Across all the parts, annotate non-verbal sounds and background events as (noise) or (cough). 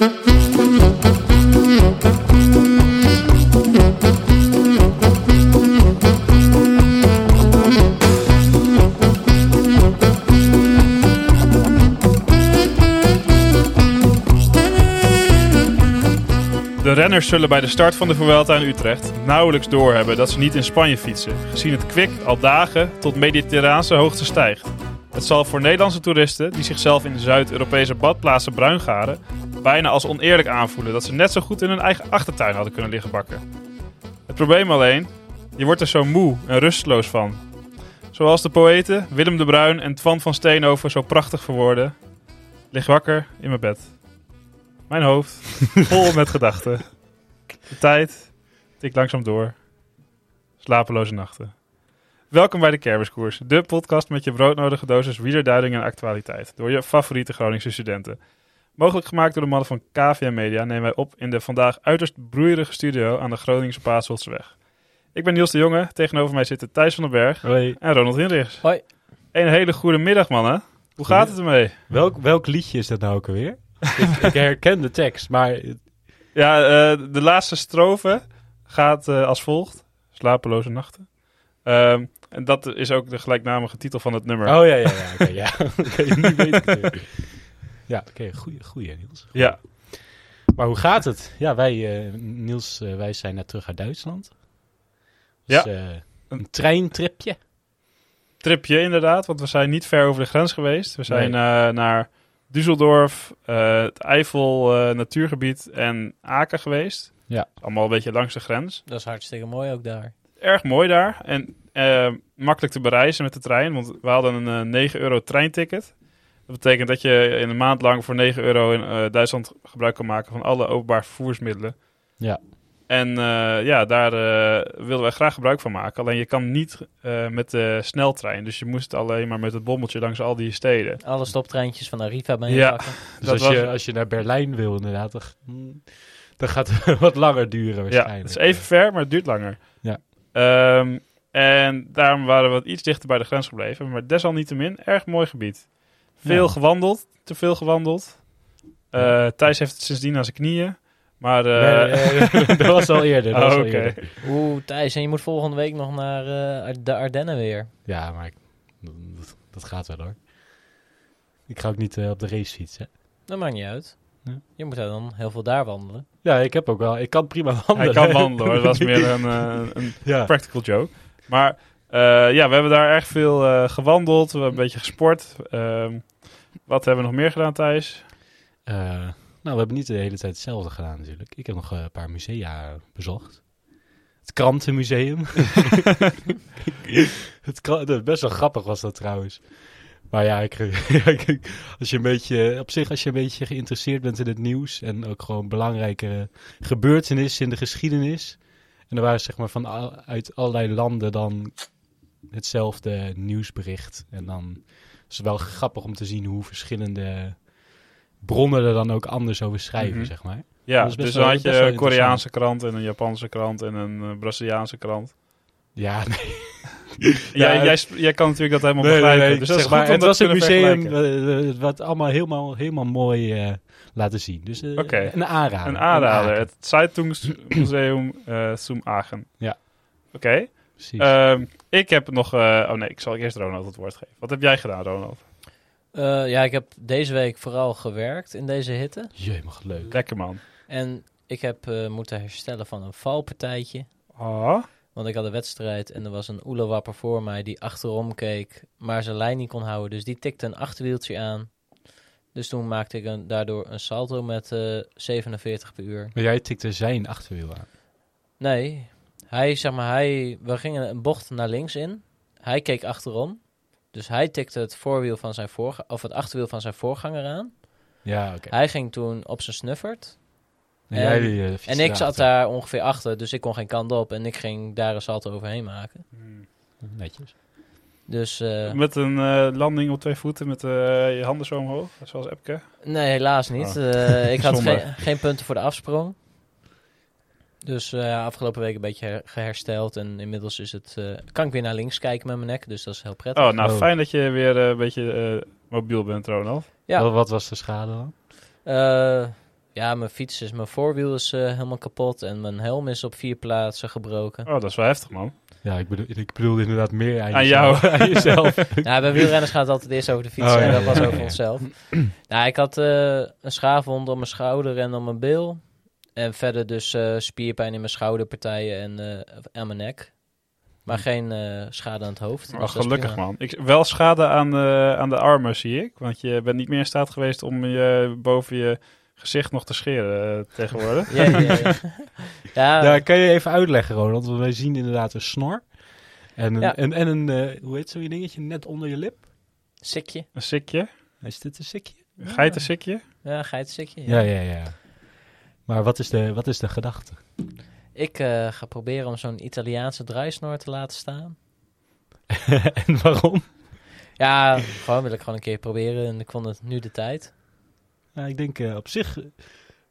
De renners zullen bij de start van de Vuelta in Utrecht nauwelijks doorhebben dat ze niet in Spanje fietsen, gezien het kwik al dagen tot mediterraanse hoogte stijgt. Het zal voor Nederlandse toeristen die zichzelf in de Zuid-Europese badplaatsen bruin garen, bijna als oneerlijk aanvoelen dat ze net zo goed in hun eigen achtertuin hadden kunnen liggen bakken. Het probleem alleen, je wordt er zo moe en rusteloos van. Zoals de poëten Willem de Bruin en Twan van Steenhoven zo prachtig verwoorden. Lig wakker in mijn bed. Mijn hoofd vol (laughs) met gedachten. De tijd tikt langzaam door. Slapeloze nachten. Welkom bij de Kermiskoers, de podcast met je broodnodige dosis wielerduiding en actualiteit. Door je favoriete Groningse studenten. Mogelijk gemaakt door de mannen van KVM Media nemen wij op in de vandaag uiterst broeierige studio aan de Groningse Paasholtseweg. Ik ben Niels de Jonge, tegenover mij zitten Thijs van den Berg Hoi. en Ronald Hinrichs. Hoi. Een hele goede middag mannen. Hoe gaat het ermee? Welk, welk liedje is dat nou ook alweer? ik, ik herken de tekst, maar Ja, eh, de laatste strofe gaat eh, als volgt. Slapeloze nachten. Ehm, en dat is ook de gelijknamige titel van het nummer. Oh ja, ja, ja. Oké, ja. (laughs) Oké, nu weet ik het weer. Ja, oké, goeie, goeie Niels. Ja, Maar hoe gaat het? Ja, wij, eh, Niels, eh, wij zijn net terug uit Duitsland. Ja. Dus, eh, een treintripje. tripje inderdaad, want we zijn niet ver over de grens geweest. We zijn eh, naar Düsseldorf, eh, het Eifel eh, natuurgebied en Aken geweest. Ja. Allemaal een beetje langs de grens. Dat is hartstikke mooi ook daar. Erg mooi daar en makkelijk te bereizen met de trein, want we hadden een eh, 9 euro treinticket. Dat betekent dat je in een maand lang voor 9 euro in eh, Duitsland gebruik kan maken van alle openbaar vervoersmiddelen. Ja. En eh, ja, daar eh, wilden wij graag gebruik van maken. Alleen je kan niet eh, met de sneltrein. Dus je moest alleen maar met het bommeltje langs al die steden. Alle stoptreintjes van Arriva ben Ja. pakken. (laughs) Dus Dat als, je, was- als je naar Berlijn wil inderdaad, dan, dan gaat het (laughs) wat langer duren Ja, waarschijnlijk. het is even ver, maar het duurt langer. Ja. Ehm, en daarom waren we wat iets dichter bij de grens gebleven. Maar desalniettemin, erg mooi gebied. Veel Ja. gewandeld, te veel gewandeld. Eh, Ja. Thijs heeft het sindsdien aan zijn knieën. Maar eh, Nee, nee, nee, (laughs) dat was al eerder. Dat Oh, was al oké. eerder. Oeh, Thijs, en je moet volgende week nog naar eh, de Ardennen weer. Ja, maar ik- dat, dat gaat wel hoor. Ik ga ook niet op de racefiets, hè. Dat maakt niet uit. Ja. Je moet dan heel veel daar wandelen. Ja, ik heb ook wel. Ik kan prima hij wandelen. kan wandelen hoor. Dat was (laughs) meer een, een ja. practical joke. Maar ja, we hebben daar erg veel eh, gewandeld. We hebben een beetje gesport. Ehm, wat hebben we nog meer gedaan, Thijs? Eh, nou, we hebben niet de hele tijd hetzelfde gedaan natuurlijk. Ik heb nog eh, een paar musea bezocht. Het Krantenmuseum. (laughs) het best wel grappig was dat trouwens. Maar ja, (laughs) ik, als je een beetje, op zich als je een beetje geïnteresseerd bent in het nieuws en ook gewoon belangrijke gebeurtenissen in de geschiedenis. En er waren zeg maar van uit allerlei landen dan hetzelfde nieuwsbericht. En dan is het wel grappig om te zien hoe verschillende bronnen er dan ook anders over schrijven, Mhm. zeg maar. Ja, dus wel- dan had je een Koreaanse krant en een Japanse krant en een eh, Braziliaanse krant. Ja, (laughs) nee. jij, Ja, jij, kan natuurlijk dat helemaal Nee, begrijpen. nee, dus dat is zeg goed maar, het dat was een museum eh, eh, wat allemaal helemaal, helemaal mooi laten zien. Dus een aanrader. Een aanrader. Een Het Zeitungsmuseum eh Zum Aachen. Ja. Oké. Precies. Ehm, ik heb nog... eh, oh nee, ik zal eerst Ronald het woord geven. Wat heb jij gedaan, Ronald? Eh, ja, ik heb deze week vooral gewerkt in deze hitte. Jemig leuk. Lekker man. En ik heb eh, moeten herstellen van een valpartijtje. Ah. Want ik had een wedstrijd en er was een oelewapper voor mij die achterom keek, maar zijn lijn niet kon houden. Dus die tikte een achterwieltje aan. Dus toen maakte ik een, daardoor een salto met eh 47 per uur. Maar jij tikte zijn achterwiel aan. Nee, hij, zeg maar, hij, we gingen een bocht naar links in. Hij keek achterom. Dus hij tikte het voorwiel van zijn voorga- of het achterwiel van zijn voorganger aan. Ja, oké. Hij ging toen op zijn snuffert. En, jij, eh, fietste En ik zat daar ongeveer achter, dus ik kon geen kant op. En ik ging daar een salto overheen maken. Netjes. Dus eh, Met een eh, landing op twee voeten met eh, je handen zo omhoog, zoals Epke. nee, helaas niet. Oh. Eh, ik had (laughs) Zonde. geen, geen punten voor de afsprong. Dus eh, afgelopen week een beetje her- gehersteld. En inmiddels is het, eh, kan ik weer naar links kijken met mijn nek. Dus dat is heel prettig. Oh, nou Oh. fijn dat je weer eh, een beetje mobiel bent, Ronald. Ja. Wat, wat was de schade dan? Eh, ja, mijn fiets is, mijn voorwiel is helemaal kapot en mijn helm is op vier plaatsen gebroken. Oh, dat is wel heftig, man. Ja, ik bedoel, ik bedoel inderdaad meer aan, Aan jezelf. jou. (laughs) aan jezelf. Ja, (laughs) bij wielrenners gaat het altijd eerst over de fiets Oh, en ja, dat was ja, over ja. onszelf. nou, ik had eh, een schaafwond op mijn schouder en op mijn bil. En verder dus eh, spierpijn in mijn schouderpartijen en eh, aan mijn nek. Maar geen eh, schade aan het hoofd. Oh, gelukkig, man. Ik, wel schade aan de, aan de armen, zie ik. Want je bent niet meer in staat geweest om je boven je gezicht nog te scheren tegenwoordig. (laughs) Ja, ja, (laughs) ja. ja, Ja, kan je even uitleggen, Ronald? Want wij zien inderdaad een snor. En een, Ja. en, en een eh, hoe heet zo'n dingetje, net onder je lip? sikje. Een sikje, Is dit een sikje? een geitensikje. Ja, geitensikje. Ja, ja, ja. Maar wat is de, wat is de gedachte? Ik eh, ga proberen om zo'n Italiaanse draaisnor te laten staan. (laughs) en waarom? Ja, gewoon wil ik gewoon een keer proberen en ik vond het nu de tijd. Ja, ik denk eh, op zich,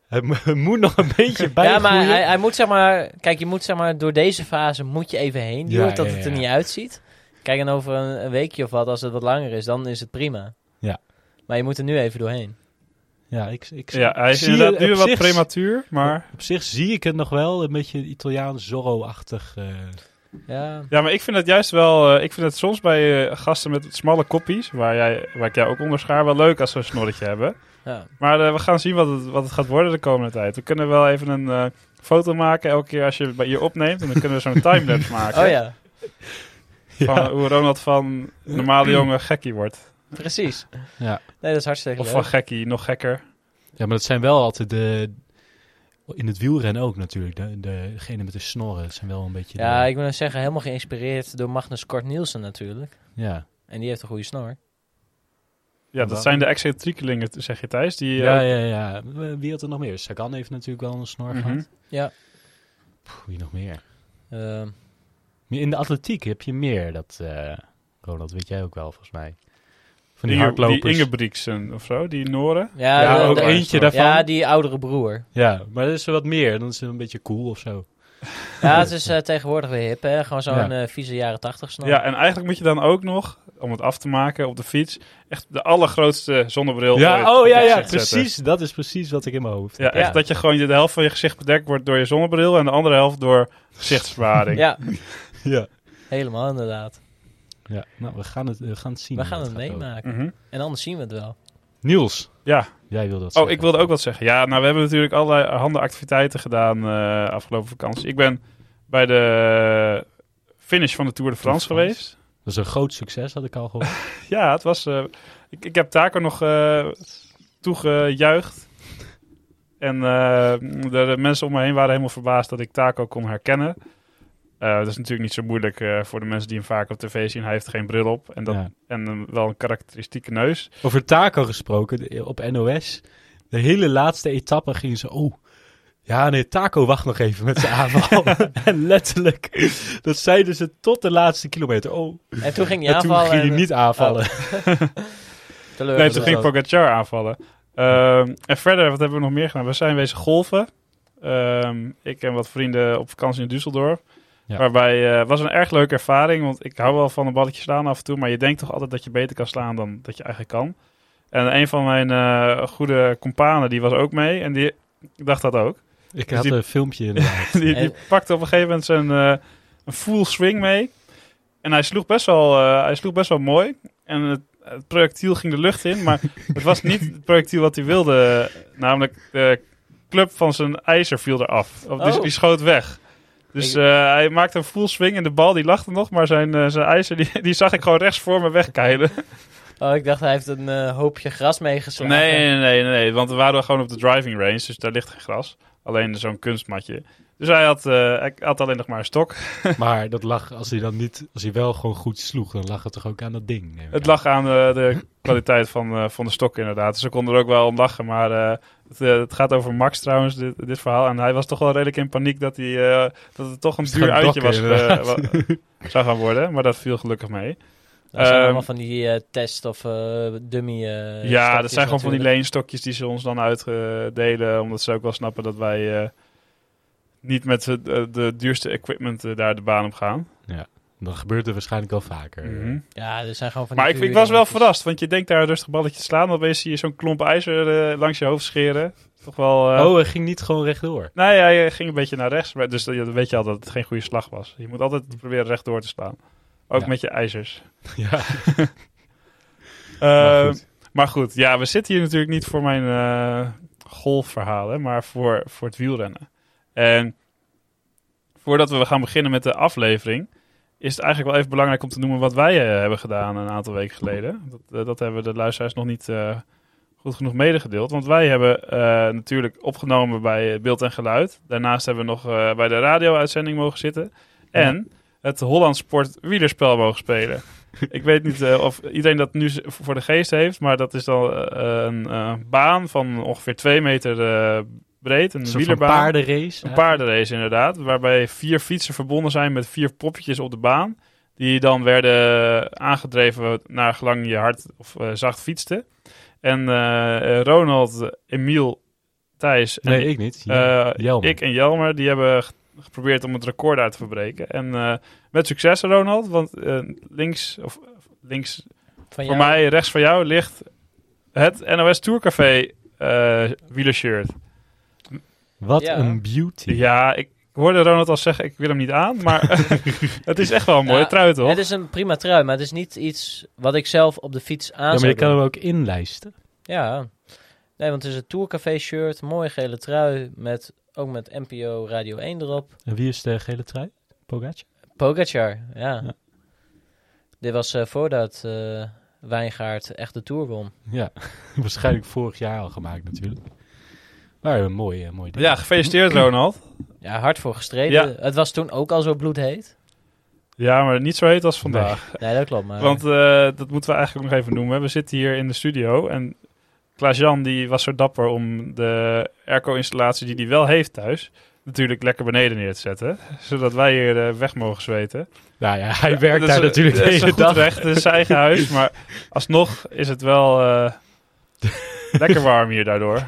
het mo- het moet nog een beetje bij (laughs) Ja, maar hij, hij moet zeg maar... Kijk, je moet zeg maar... Door deze fase moet je even heen duwen, Ja, dat ja, het er ja. niet uitziet. Kijk, en over een, een weekje of wat, als het wat langer is, dan is het prima. Ja. Maar je moet er nu even doorheen. Ja, ik, ik, Ja, hij is inderdaad nu wat zich- prematuur, maar... Op zich zie ik het nog wel, een beetje Italiaans Zorro-achtig. eh, Ja, Ja, maar ik vind het juist wel... eh, ik vind het soms bij eh, gasten met smalle koppies, waar, jij, waar ik jou ook onder schaar, wel leuk als ze een snorretje hebben. ja. Maar eh, we gaan zien wat het, wat het gaat worden de komende tijd. We kunnen wel even een eh, foto maken elke keer als je bij je opneemt. En dan kunnen we zo'n (laughs) timelapse maken. Oh ja, Van ja. hoe Ronald van normale jongen gekkie wordt. (laughs) precies. Ja. Nee, dat is hartstikke Of leuk. van gekkie nog gekker. ja, maar dat zijn wel altijd de... In het wielrennen ook natuurlijk. De, degene met de snorren, dat zijn wel een beetje... Ja, de- ik moet nou zeggen, helemaal geïnspireerd door Magnus Kort Nielsen natuurlijk. ja. En die heeft een goede snor. Ja, dat zijn de excentriekelingen, zeg je Thijs. Die, Ja, eh, ja, ja. Wie had er nog meer? Sagan heeft natuurlijk wel een snor mhm. gehad. Ja. Poeh, wie nog meer? Ehm, In de atletiek heb je meer. Dat, eh Ronald, weet jij ook wel volgens mij. Van die, die, hardlopers. die Ingebrigtsen of zo, die Noren. ja, Ja, de- ook de- eentje daarvan. Ja, die oudere broer. Ja, maar dat is er wat meer. Dan is het een beetje cool of zo. (laughs) Ja, het is eh, tegenwoordig weer hip, hè? Gewoon zo'n Ja. eh, vieze jaren tachtig snor. Ja, en eigenlijk moet je dan ook nog, om het af te maken op de fiets, echt de allergrootste zonnebril ooit Ja, oh ja, ja, zetten. precies. Dat is precies wat ik in mijn hoofd Ja, heb. echt Ja. dat je gewoon de helft van je gezicht bedekt wordt door je zonnebril en de andere helft door gezichtsbewaring. Ja, (laughs) Ja. helemaal inderdaad. Ja. Nou, we gaan het, we gaan het zien. We gaan het meemaken. Mhm. En anders zien we het wel. Niels, Ja, jij wilde dat oh, zeggen. ik wilde ook wat zeggen. Ja, nou, we hebben natuurlijk allerlei handen activiteiten gedaan eh, afgelopen vakantie. Ik ben bij de finish van de Tour de France France. geweest. Dat is een groot succes, had ik al gehoord. (laughs) Ja, het was. eh, ik, ik heb Taco nog eh toegejuicht. En eh, de, de mensen om me heen waren helemaal verbaasd dat ik Taco kon herkennen. Eh, dat is natuurlijk niet zo moeilijk eh, voor de mensen die hem vaak op tv zien. Hij heeft geen bril op en, dat, Ja. en een- wel een karakteristieke neus. Over Taco gesproken, de- op NOS. De hele laatste etappe gingen ze... Oh, ja nee, Taco wacht nog even met zijn aanval. (laughs) en letterlijk, dat zeiden ze tot de laatste kilometer. Oh, En toen ging hij en toen aanvallen. ging hij niet aanvallen. (laughs) Nee, toen ging Pogacar aanvallen. Ehm, en verder, wat hebben we nog meer gedaan? We zijn wezen golfen. Ehm, ik en wat vrienden op vakantie in Düsseldorf. Ja. Waarbij eh, was een erg leuke ervaring. Want ik hou wel van een balletje slaan af en toe. Maar je denkt toch altijd dat je beter kan slaan dan dat je eigenlijk kan. En een van mijn eh, goede companen, die was ook mee. En die dacht dat ook. Ik Dus had die- een filmpje inderdaad. (laughs) Die, die pakte op een gegeven moment zijn eh, een full swing mee. En hij sloeg best wel, eh, hij sloeg best wel mooi. En het, het projectiel ging de lucht in. Maar (laughs) het was niet het projectiel wat hij wilde. Namelijk de club van zijn ijzer viel eraf. Of die, Oh. die schoot weg. Dus eh, hij maakte een full swing en de bal die er nog. Maar zijn, eh, zijn ijzer die, die zag ik gewoon rechts voor me wegkeilen. (laughs) Oh, ik dacht hij heeft een eh, hoopje gras meegeslagen. Nee, nee, nee, nee. Want we waren gewoon op de driving range. Dus daar ligt geen gras. Alleen zo'n kunstmatje. Dus hij had, eh, hij had alleen nog maar een stok. (laughs) maar dat lag, als hij dan niet, als hij wel gewoon goed sloeg, dan lag het toch ook aan dat ding. neem ik Het aan. lag aan de, de kwaliteit van, eh, van de stok inderdaad. Dus ze konden er ook wel om lachen. Maar eh, het, eh, het gaat over Max trouwens, dit, dit verhaal. En hij was toch wel redelijk in paniek dat, hij, eh, dat het toch een duur uitje was, eh, (laughs) zou gaan worden. Maar dat viel gelukkig mee. Dat zijn Ehm, allemaal van die eh, test of eh, dummy eh, ja, dat zijn gewoon van die leenstokjes die ze ons dan uitdelen. Omdat ze ook wel snappen dat wij eh, niet met de, de duurste equipment daar de baan op gaan. Dan gebeurt het waarschijnlijk wel vaker. Mhm. Ja, er zijn gewoon van Maar ik, ik was wel verrast, want je denkt daar een rustig balletje te slaan. Dan zie je zo'n klomp ijzer eh, langs je hoofd scheren. Toch wel... eh, Oh, hij ging niet gewoon rechtdoor. Nee, ja, je ging een beetje naar rechts. maar- Dus dan weet je al dat het geen goede slag was. Je moet altijd proberen rechtdoor te slaan. Ook Ja. met je ijzers. (laughs) Ja, (laughs) maar, goed. maar goed, ja, we zitten hier natuurlijk niet voor mijn eh golfverhalen, maar voor, voor het wielrennen. En voordat we gaan beginnen met de aflevering, is het eigenlijk wel even belangrijk om te noemen wat wij eh, hebben gedaan een aantal weken geleden. Dat, eh, dat hebben de luisteraars nog niet eh, goed genoeg medegedeeld. Want wij hebben natuurlijk opgenomen bij Beeld en Geluid. Daarnaast hebben we nog bij de radio-uitzending mogen zitten. En het Holland Sport wielerspel mogen spelen. (laughs) Ik weet niet of iedereen dat nu voor de geest heeft, maar dat is dan een baan van ongeveer twee meter breed. Een Een wielerbaan. paardenrace. Een paardenrace inderdaad, waarbij vier fietsen verbonden zijn met vier poppetjes op de baan. Die dan werden aangedreven naar gelang je hard of eh, zacht fietste. En eh, Ronald, Emiel, Thijs en Nee, ik niet. eh, Ja, ik en Jelmer, die hebben geprobeerd om het record daar te verbreken. En eh, met succes, Ronald, want links, of links Van voor jou? mij, rechts van jou, ligt het NOS Tourcafé eh wielershirt. Wat Ja. een beauty. Ja, ik hoorde Ronald al zeggen, ik wil hem niet aan, maar (laughs) het is echt wel een mooie Ja, trui, toch? Het is een prima trui, maar het is niet iets wat ik zelf op de fiets aan Ja, maar je kan hem ook inlijsten. Ja. Nee, want het is een Tourcafé shirt, mooie gele trui, met, ook met NPO Radio 1 erop. En wie is de gele trui? Pogacar? Pogacar, ja. Ja. Dit was eh, voordat eh Wijngaard echt de Tour won. Ja, (laughs) waarschijnlijk vorig jaar al gemaakt natuurlijk. Maar een mooi, mooi ding. Ja, gefeliciteerd Ronald. Ja, hard voor gestreden. Ja. Het was toen ook al zo bloedheet. Ja, maar niet zo heet als vandaag. (laughs) Nee, dat klopt. Maar Want eh, dat moeten we eigenlijk nog even noemen. We zitten hier in de studio en Klaas-Jan die was zo dapper om de airco-installatie die hij wel heeft thuis... natuurlijk lekker beneden neer te zetten. (laughs) Zodat wij hier eh, weg mogen zweten. Nou ja, hij werkt daar is- natuurlijk de dat is hele dag. recht, het is zijn eigen huis. (laughs) Maar alsnog is het wel eh, lekker warm hier daardoor.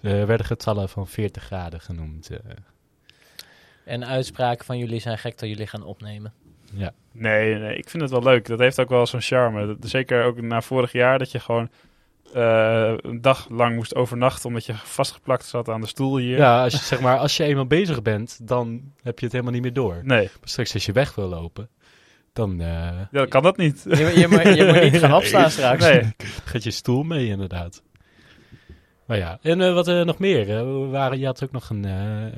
Er werden getallen van 40 graden genoemd. eh. En uitspraken van jullie zijn gek dat jullie gaan opnemen. ja. Nee, nee, ik vind het wel leuk. Dat heeft ook wel zo'n charme. Dat- Zeker ook na vorig jaar dat je gewoon eh, een dag lang moest overnachten... omdat je vastgeplakt zat aan de stoel hier. ja, als je, zeg maar, als je eenmaal bezig bent, dan heb je het helemaal niet meer door. Nee, Maar straks als je weg wil lopen, dan eh, ja, dan kan dat niet. Je, je, moet- je moet niet gaan (laughs) opstaan straks. Nee. gaat je stoel mee inderdaad. Maar ja, en eh, wat eh, nog meer? we waren, je had ook nog een,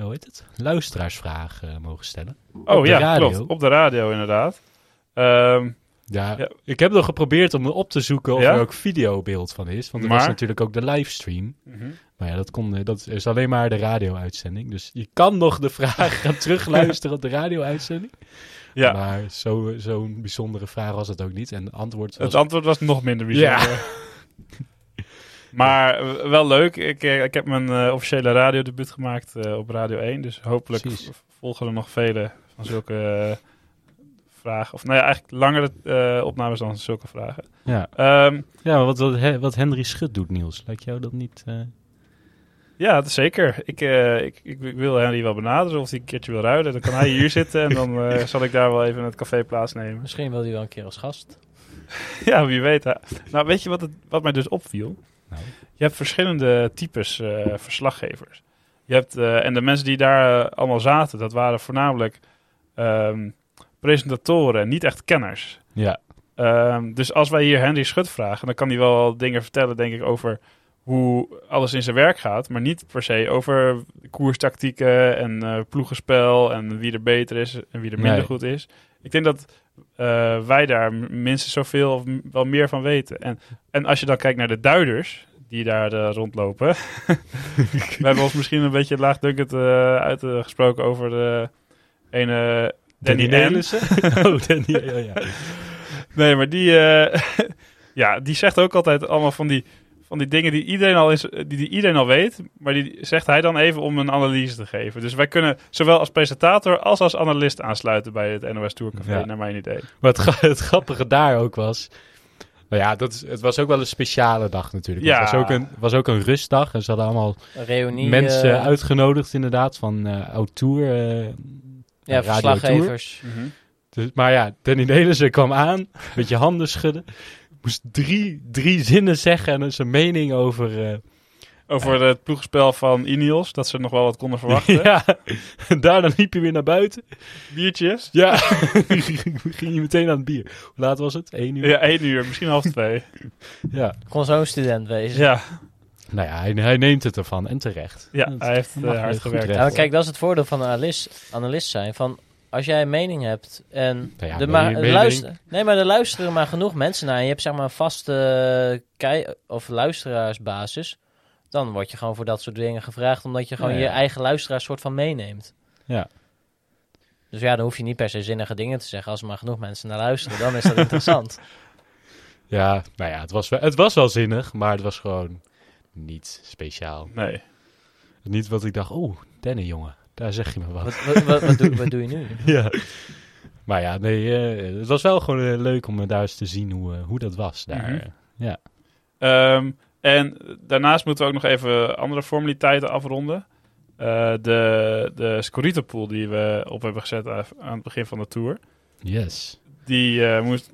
hoe heet het? Luisteraarsvraag mogen stellen. Oh de ja, radio. klopt. Op de radio inderdaad. Ehm, Ja, Ja. ik heb nog geprobeerd om op te zoeken of Ja? er ook videobeeld van is. Want er Maar? was natuurlijk ook de livestream. mhm. Maar ja, dat, kon, dat is alleen maar de radio-uitzending. Dus je kan nog de vraag gaan (laughs) terugluisteren op de radio-uitzending. Ja, Maar zo- zo'n bijzondere vraag was het ook niet. En het antwoord was... het antwoord was nog minder bijzonder. (laughs) maar wel leuk. Ik, eh, ik heb mijn eh, officiële radiodebuut gemaakt eh, op Radio 1. Dus hopelijk Precies. volgen er nog vele van zulke vragen. Of nou ja, eigenlijk langere eh, opnames dan zulke vragen. ja. Ehm, ja, maar wat, wat, He- wat Henry Schut doet, Niels. Lijkt jou dat niet... eh, ja, dat is zeker. Ik, eh, ik, ik, ik wil Henry wel benaderen of hij een keertje wil ruilen. Dan kan hij hier zitten en dan eh, (laughs) zal ik daar wel even in het café plaatsnemen. Misschien wil hij wel een keer als gast. (laughs) Ja, wie weet. hè. Nou, weet je wat, het, wat mij dus opviel? Nou. Je hebt verschillende types eh, verslaggevers. Je hebt, eh, en de mensen die daar eh, allemaal zaten, dat waren voornamelijk ehm, presentatoren, niet echt kenners. ja, Ehm, dus als wij hier Henry Schut vragen, dan kan hij wel dingen vertellen, denk ik, over hoe alles in zijn werk gaat. Maar niet per se over koerstactieken en eh, ploegenspel en wie er beter is en wie er minder Nee. goed is. Ik denk dat eh, wij daar minstens zoveel of wel meer van weten. En, en als je dan kijkt naar de duiders die daar eh, rondlopen. (laughs) we hebben ons misschien een beetje laagdunkend eh uitgesproken over de ene Danny, Danny (laughs) oh, Danny, ja, ja. Nee, maar die, (laughs) ja, die zegt ook altijd allemaal van die, van die dingen die iedereen, al is, die, die iedereen al weet. Maar die zegt hij dan even om een analyse te geven. Dus wij kunnen zowel als presentator als als analist aansluiten bij het NOS Tourcafé, Ja. naar mijn idee. Maar het, (laughs) het grappige daar ook was... Nou ja, dat is, het was ook wel een speciale dag natuurlijk. Ja. Het was ook een, was ook een rustdag. En ze hadden allemaal reunie. mensen eh, uitgenodigd inderdaad van eh Oud Tour. eh, ja, Radio verslaggevers. Dus, maar ja, Danny Nelissen kwam aan, een beetje handen schudden. Moest drie, drie zinnen zeggen en zijn mening over, eh, over het ploegspel van Ineos. Dat ze nog wel wat konden verwachten. (laughs) ja, en daarna liep je weer naar buiten. Biertjes. Ja, (laughs) ging je meteen aan het bier. Hoe laat was het? Eén uur? Ja, één uur, misschien half twee. (laughs) Ja. Kon zo'n student wezen. Ja, Nou ja, hij, hij neemt het ervan en terecht. ja Dat hij heeft eh, hard gewerkt. maar kijk, dat is het voordeel van een analist, analist zijn. Van, als jij een mening hebt en ja, de, maar, luister, nee, maar er luisteren maar genoeg mensen naar. En je hebt zeg maar een vaste kei of luisteraarsbasis. Dan word je gewoon voor dat soort dingen gevraagd. Omdat je gewoon Ja, je eigen luisteraars soort van meeneemt. Ja. Dus ja, dan hoef je niet per se zinnige dingen te zeggen. Als er maar genoeg mensen naar luisteren, dan is dat interessant. (laughs) Ja, nou ja, het was, wel, het was wel zinnig, maar het was gewoon niet speciaal. Nee. Niet wat ik dacht, oeh, Danny jongen, daar zeg je me wat. Wat, wat, wat, wat doe, wat doe je nu? (laughs) ja. Maar ja, nee, eh, het was wel gewoon eh, leuk om eh, daar eens te zien hoe, hoe dat was daar. Mhm. Ja. Ehm, en daarnaast moeten we ook nog even andere formaliteiten afronden. De de Scorito pool die we op hebben gezet aan het begin van de tour. Yes. Die moest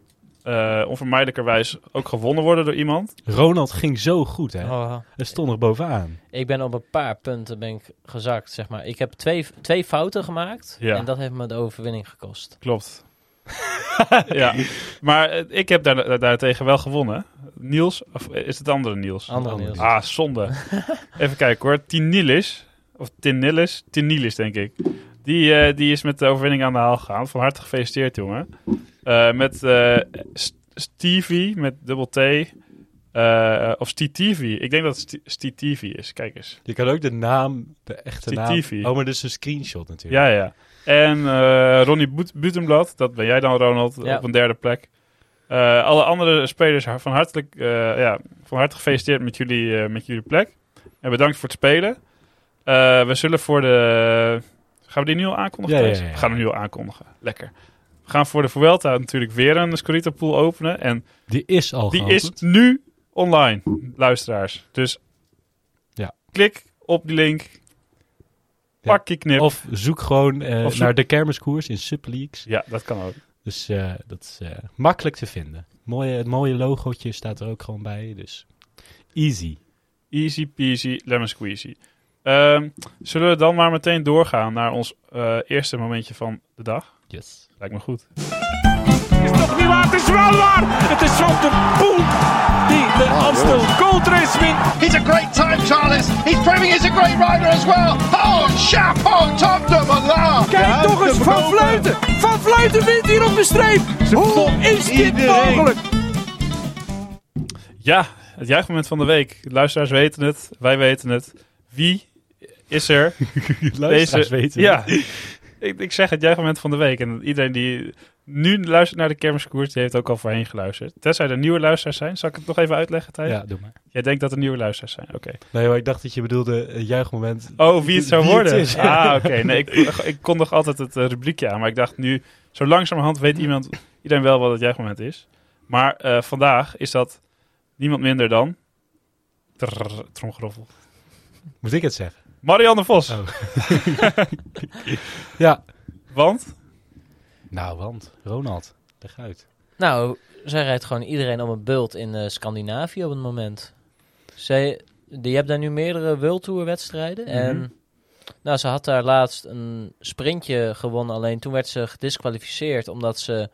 eh, onvermijdelijkerwijs ook gewonnen worden door iemand. Ronald ging zo goed, hè? Oh, Hij stond er bovenaan. ik ben op een paar punten ben ik gezakt, zeg maar. Ik heb twee, twee fouten gemaakt. Ja. En dat heeft me de overwinning gekost. Klopt. (laughs) ja, maar eh, ik heb daar, daartegen wel gewonnen. Niels, of is het andere Niels? Andere nieuws. Ah, zonde. (laughs) Even kijken hoor. Tinilis, of Tinilis, Tinilis denk ik. Die, eh, die is met de overwinning aan de haal gegaan. Van harte gefeliciteerd, jongen. Eh, met eh, St- Stevie, met dubbel T. eh, of Stevie. Ik denk dat het St- Stevie is. Kijk eens. Je kan ook de naam, de echte naam... Oh, maar dat is een screenshot natuurlijk. Ja, ja. En eh, Ronnie Butenblad, dat ben jij dan, Ronald, Ja. op een derde plek. Eh, alle andere spelers van, hartelijk, eh, ja, van harte gefeliciteerd met jullie, eh, met jullie plek. En bedankt voor het spelen. Eh, we zullen voor de... Gaan we die nu al aankondigen? Ja, ja, Thijs? ja, ja. We gaan hem nu al aankondigen. Lekker. We gaan voor de Vuelta natuurlijk weer een Scorito pool openen. En Die is al die geopend. is nu online, luisteraars. Dus Ja. klik op die link. Pak je knip. Of zoek gewoon eh, Of zoek- naar de kermiskoers in subleagues. Ja, dat kan ook. Dus eh, dat is eh, makkelijk te vinden. Mooie, het mooie logootje staat er ook gewoon bij. Dus easy. Easy peasy, lemon squeezy. Ehm, zullen we dan maar meteen doorgaan naar ons eerste momentje van de dag? Yes. Lijkt me goed. is toch niet waar? Het is wel waar! Het is Van der Poel die de Amstel Gold Race wint. He's a great time, Charles. He's proving he's a great rider as well. Oh, chapeau, top de Malin. Kijk toch eens, Van Vleuten! Van Vleuten wint hier op de streep! Hoe is dit mogelijk? Ja, het juichmoment van de week. De luisteraars weten het, wij weten het. Wie is er? (laughs) Luisteraars weten Ja, het. Ik, ik zeg het juichmoment van de week. En iedereen die nu luistert naar de kermiskoers, die heeft ook al voorheen geluisterd. Tenzij er nieuwe luisteraars zijn. Zal ik het nog even uitleggen, Thijs? Ja, doe maar. Jij denkt dat er nieuwe luisteraars zijn, oké. Nee, maar ik dacht dat je bedoelde een juichmoment. Oh, wie het zou Wie het worden? is. Ah, oké. Nee, ik, ik kondig altijd het eh, rubriekje aan. Maar ik dacht nu, zo langzamerhand weet iemand, iedereen wel wat het juichmoment is. Maar eh, vandaag is dat niemand minder dan... Trrr, tromgeroffel. Moet ik het zeggen? Marianne Vos. Oh. (laughs) Ja. Want? Nou, want Ronald, leg uit. Nou, zij rijdt gewoon iedereen op een bult in eh, Scandinavië op het moment. Zij, die hebt daar nu meerdere World Tour wedstrijden. Mhm. En nou, ze had daar laatst een sprintje gewonnen. Alleen toen werd ze gedisqualificeerd omdat ze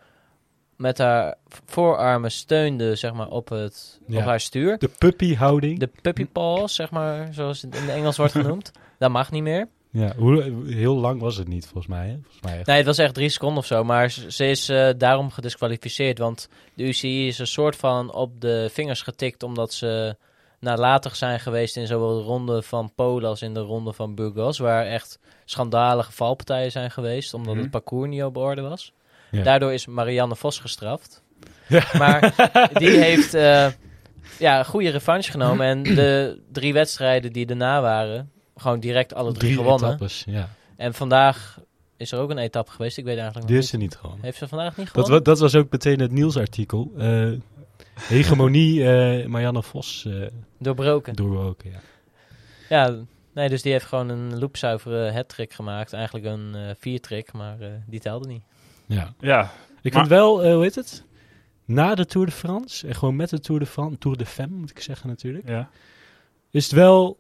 met haar voorarmen steunde zeg maar, op, het, Ja. op haar stuur. De puppyhouding. De puppy paws, zeg maar, zoals het in het Engels wordt genoemd. (laughs) Dat mag niet meer. Ja, hoe, heel lang was het niet, volgens mij. Hè? Volgens mij echt. Nee, het was echt drie seconden of zo. Maar ze is eh, daarom gedisqualificeerd. Want de UCI is een soort van op de vingers getikt. Omdat ze nalatig zijn geweest in zowel de ronde van Polen als in de ronde van Burgos. Waar echt schandalige valpartijen zijn geweest. Omdat Mhm. het parcours niet op orde was. Ja. Daardoor is Marianne Vos gestraft. Ja. Maar (laughs) die heeft eh, ja, een goede revanche genomen. En de drie wedstrijden die daarna waren, gewoon direct alle drie, gewonnen. etappes, ja. En vandaag is er ook een etappe geweest. Ik weet eigenlijk Die nog is niet. er niet gewoon. Heeft ze vandaag niet Dat, gewonnen? wa- dat was ook meteen het nieuwsartikel. Eh hegemonie eh Marianne Vos eh Doorbroken. doorbroken. Ja. Ja, nee, dus die heeft gewoon een loopzuivere hat-trick gemaakt. Eigenlijk een viertrick, maar eh, die telde niet. Ja. Ja, Ik Maar- vind wel, eh, hoe heet het? Na de Tour de France, en gewoon met de Tour de France, Tour de Femme moet ik zeggen natuurlijk, ja. is het wel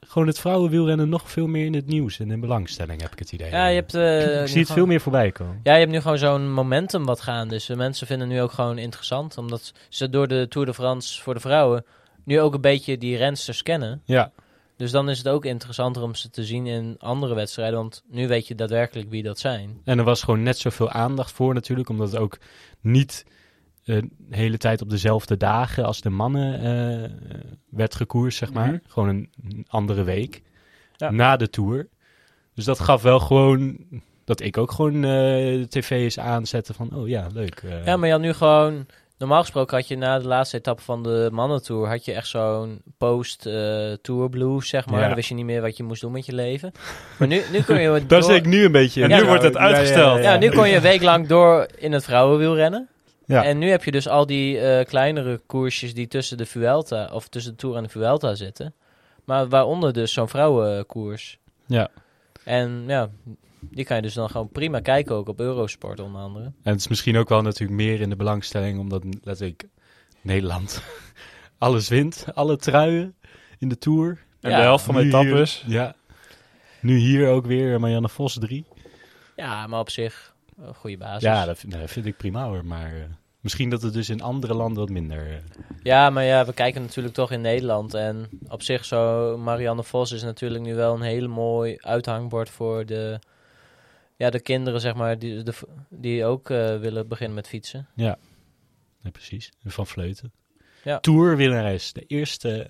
gewoon het vrouwenwielrennen nog veel meer in het nieuws en in belangstelling, heb ik het idee. Ja, je hebt... eh, ik zie het gewoon- veel meer voorbij komen. Ja, je hebt nu gewoon zo'n momentum wat gaan. Dus de mensen vinden het nu ook gewoon interessant. Omdat ze door de Tour de France voor de vrouwen nu ook een beetje die rensters kennen. Ja, Dus dan is het ook interessanter om ze te zien in andere wedstrijden. Want nu weet je daadwerkelijk wie dat zijn. en er was gewoon net zoveel aandacht voor natuurlijk, omdat het ook niet eh, de hele tijd op dezelfde dagen als de mannen eh, werd gekoerst, zeg maar. Mhm. Gewoon een, een andere week Ja. na de Tour. Dus dat gaf wel gewoon dat ik ook gewoon eh, de tv eens aanzette van, oh ja, leuk. Ja, maar je had nu gewoon... Normaal gesproken had je na de laatste etappe van de mannentour... had je echt zo'n post-tour blues, zeg maar. Ja. Dan wist je niet meer wat je moest doen met je leven. Maar nu, nu kun je... Daar (laughs) door- zit ik nu een beetje En nu wordt het ja, ja, uitgesteld. Ja, nu kon je een week lang door in het vrouwenwielrennen. Ja. En nu heb je dus al die eh, kleinere koersjes die tussen de Vuelta, of tussen de Tour en de Vuelta zitten. Maar waaronder dus zo'n vrouwenkoers. Ja. En ja, die kan je dus dan gewoon prima kijken ook op Eurosport onder andere. En het is misschien ook wel natuurlijk meer in de belangstelling, omdat letterlijk Nederland (laughs) alles wint. Alle truien in de Tour. En Ja, de helft van de etappes. hier- Ja. Nu hier ook weer Marianne Vos 3. Ja, maar op zich een goede basis. Ja, dat vind, dat vind ik prima hoor. Maar eh, misschien dat het dus in andere landen wat minder... eh, Ja, maar ja, we kijken natuurlijk toch in Nederland. En op zich zo, Marianne Vos is natuurlijk nu wel een hele mooi uithangbord voor de, ja, de kinderen, zeg maar, die, de, die ook eh, willen beginnen met fietsen. nee, precies. Van Vleuten. Ja. Tourwinnares. De eerste...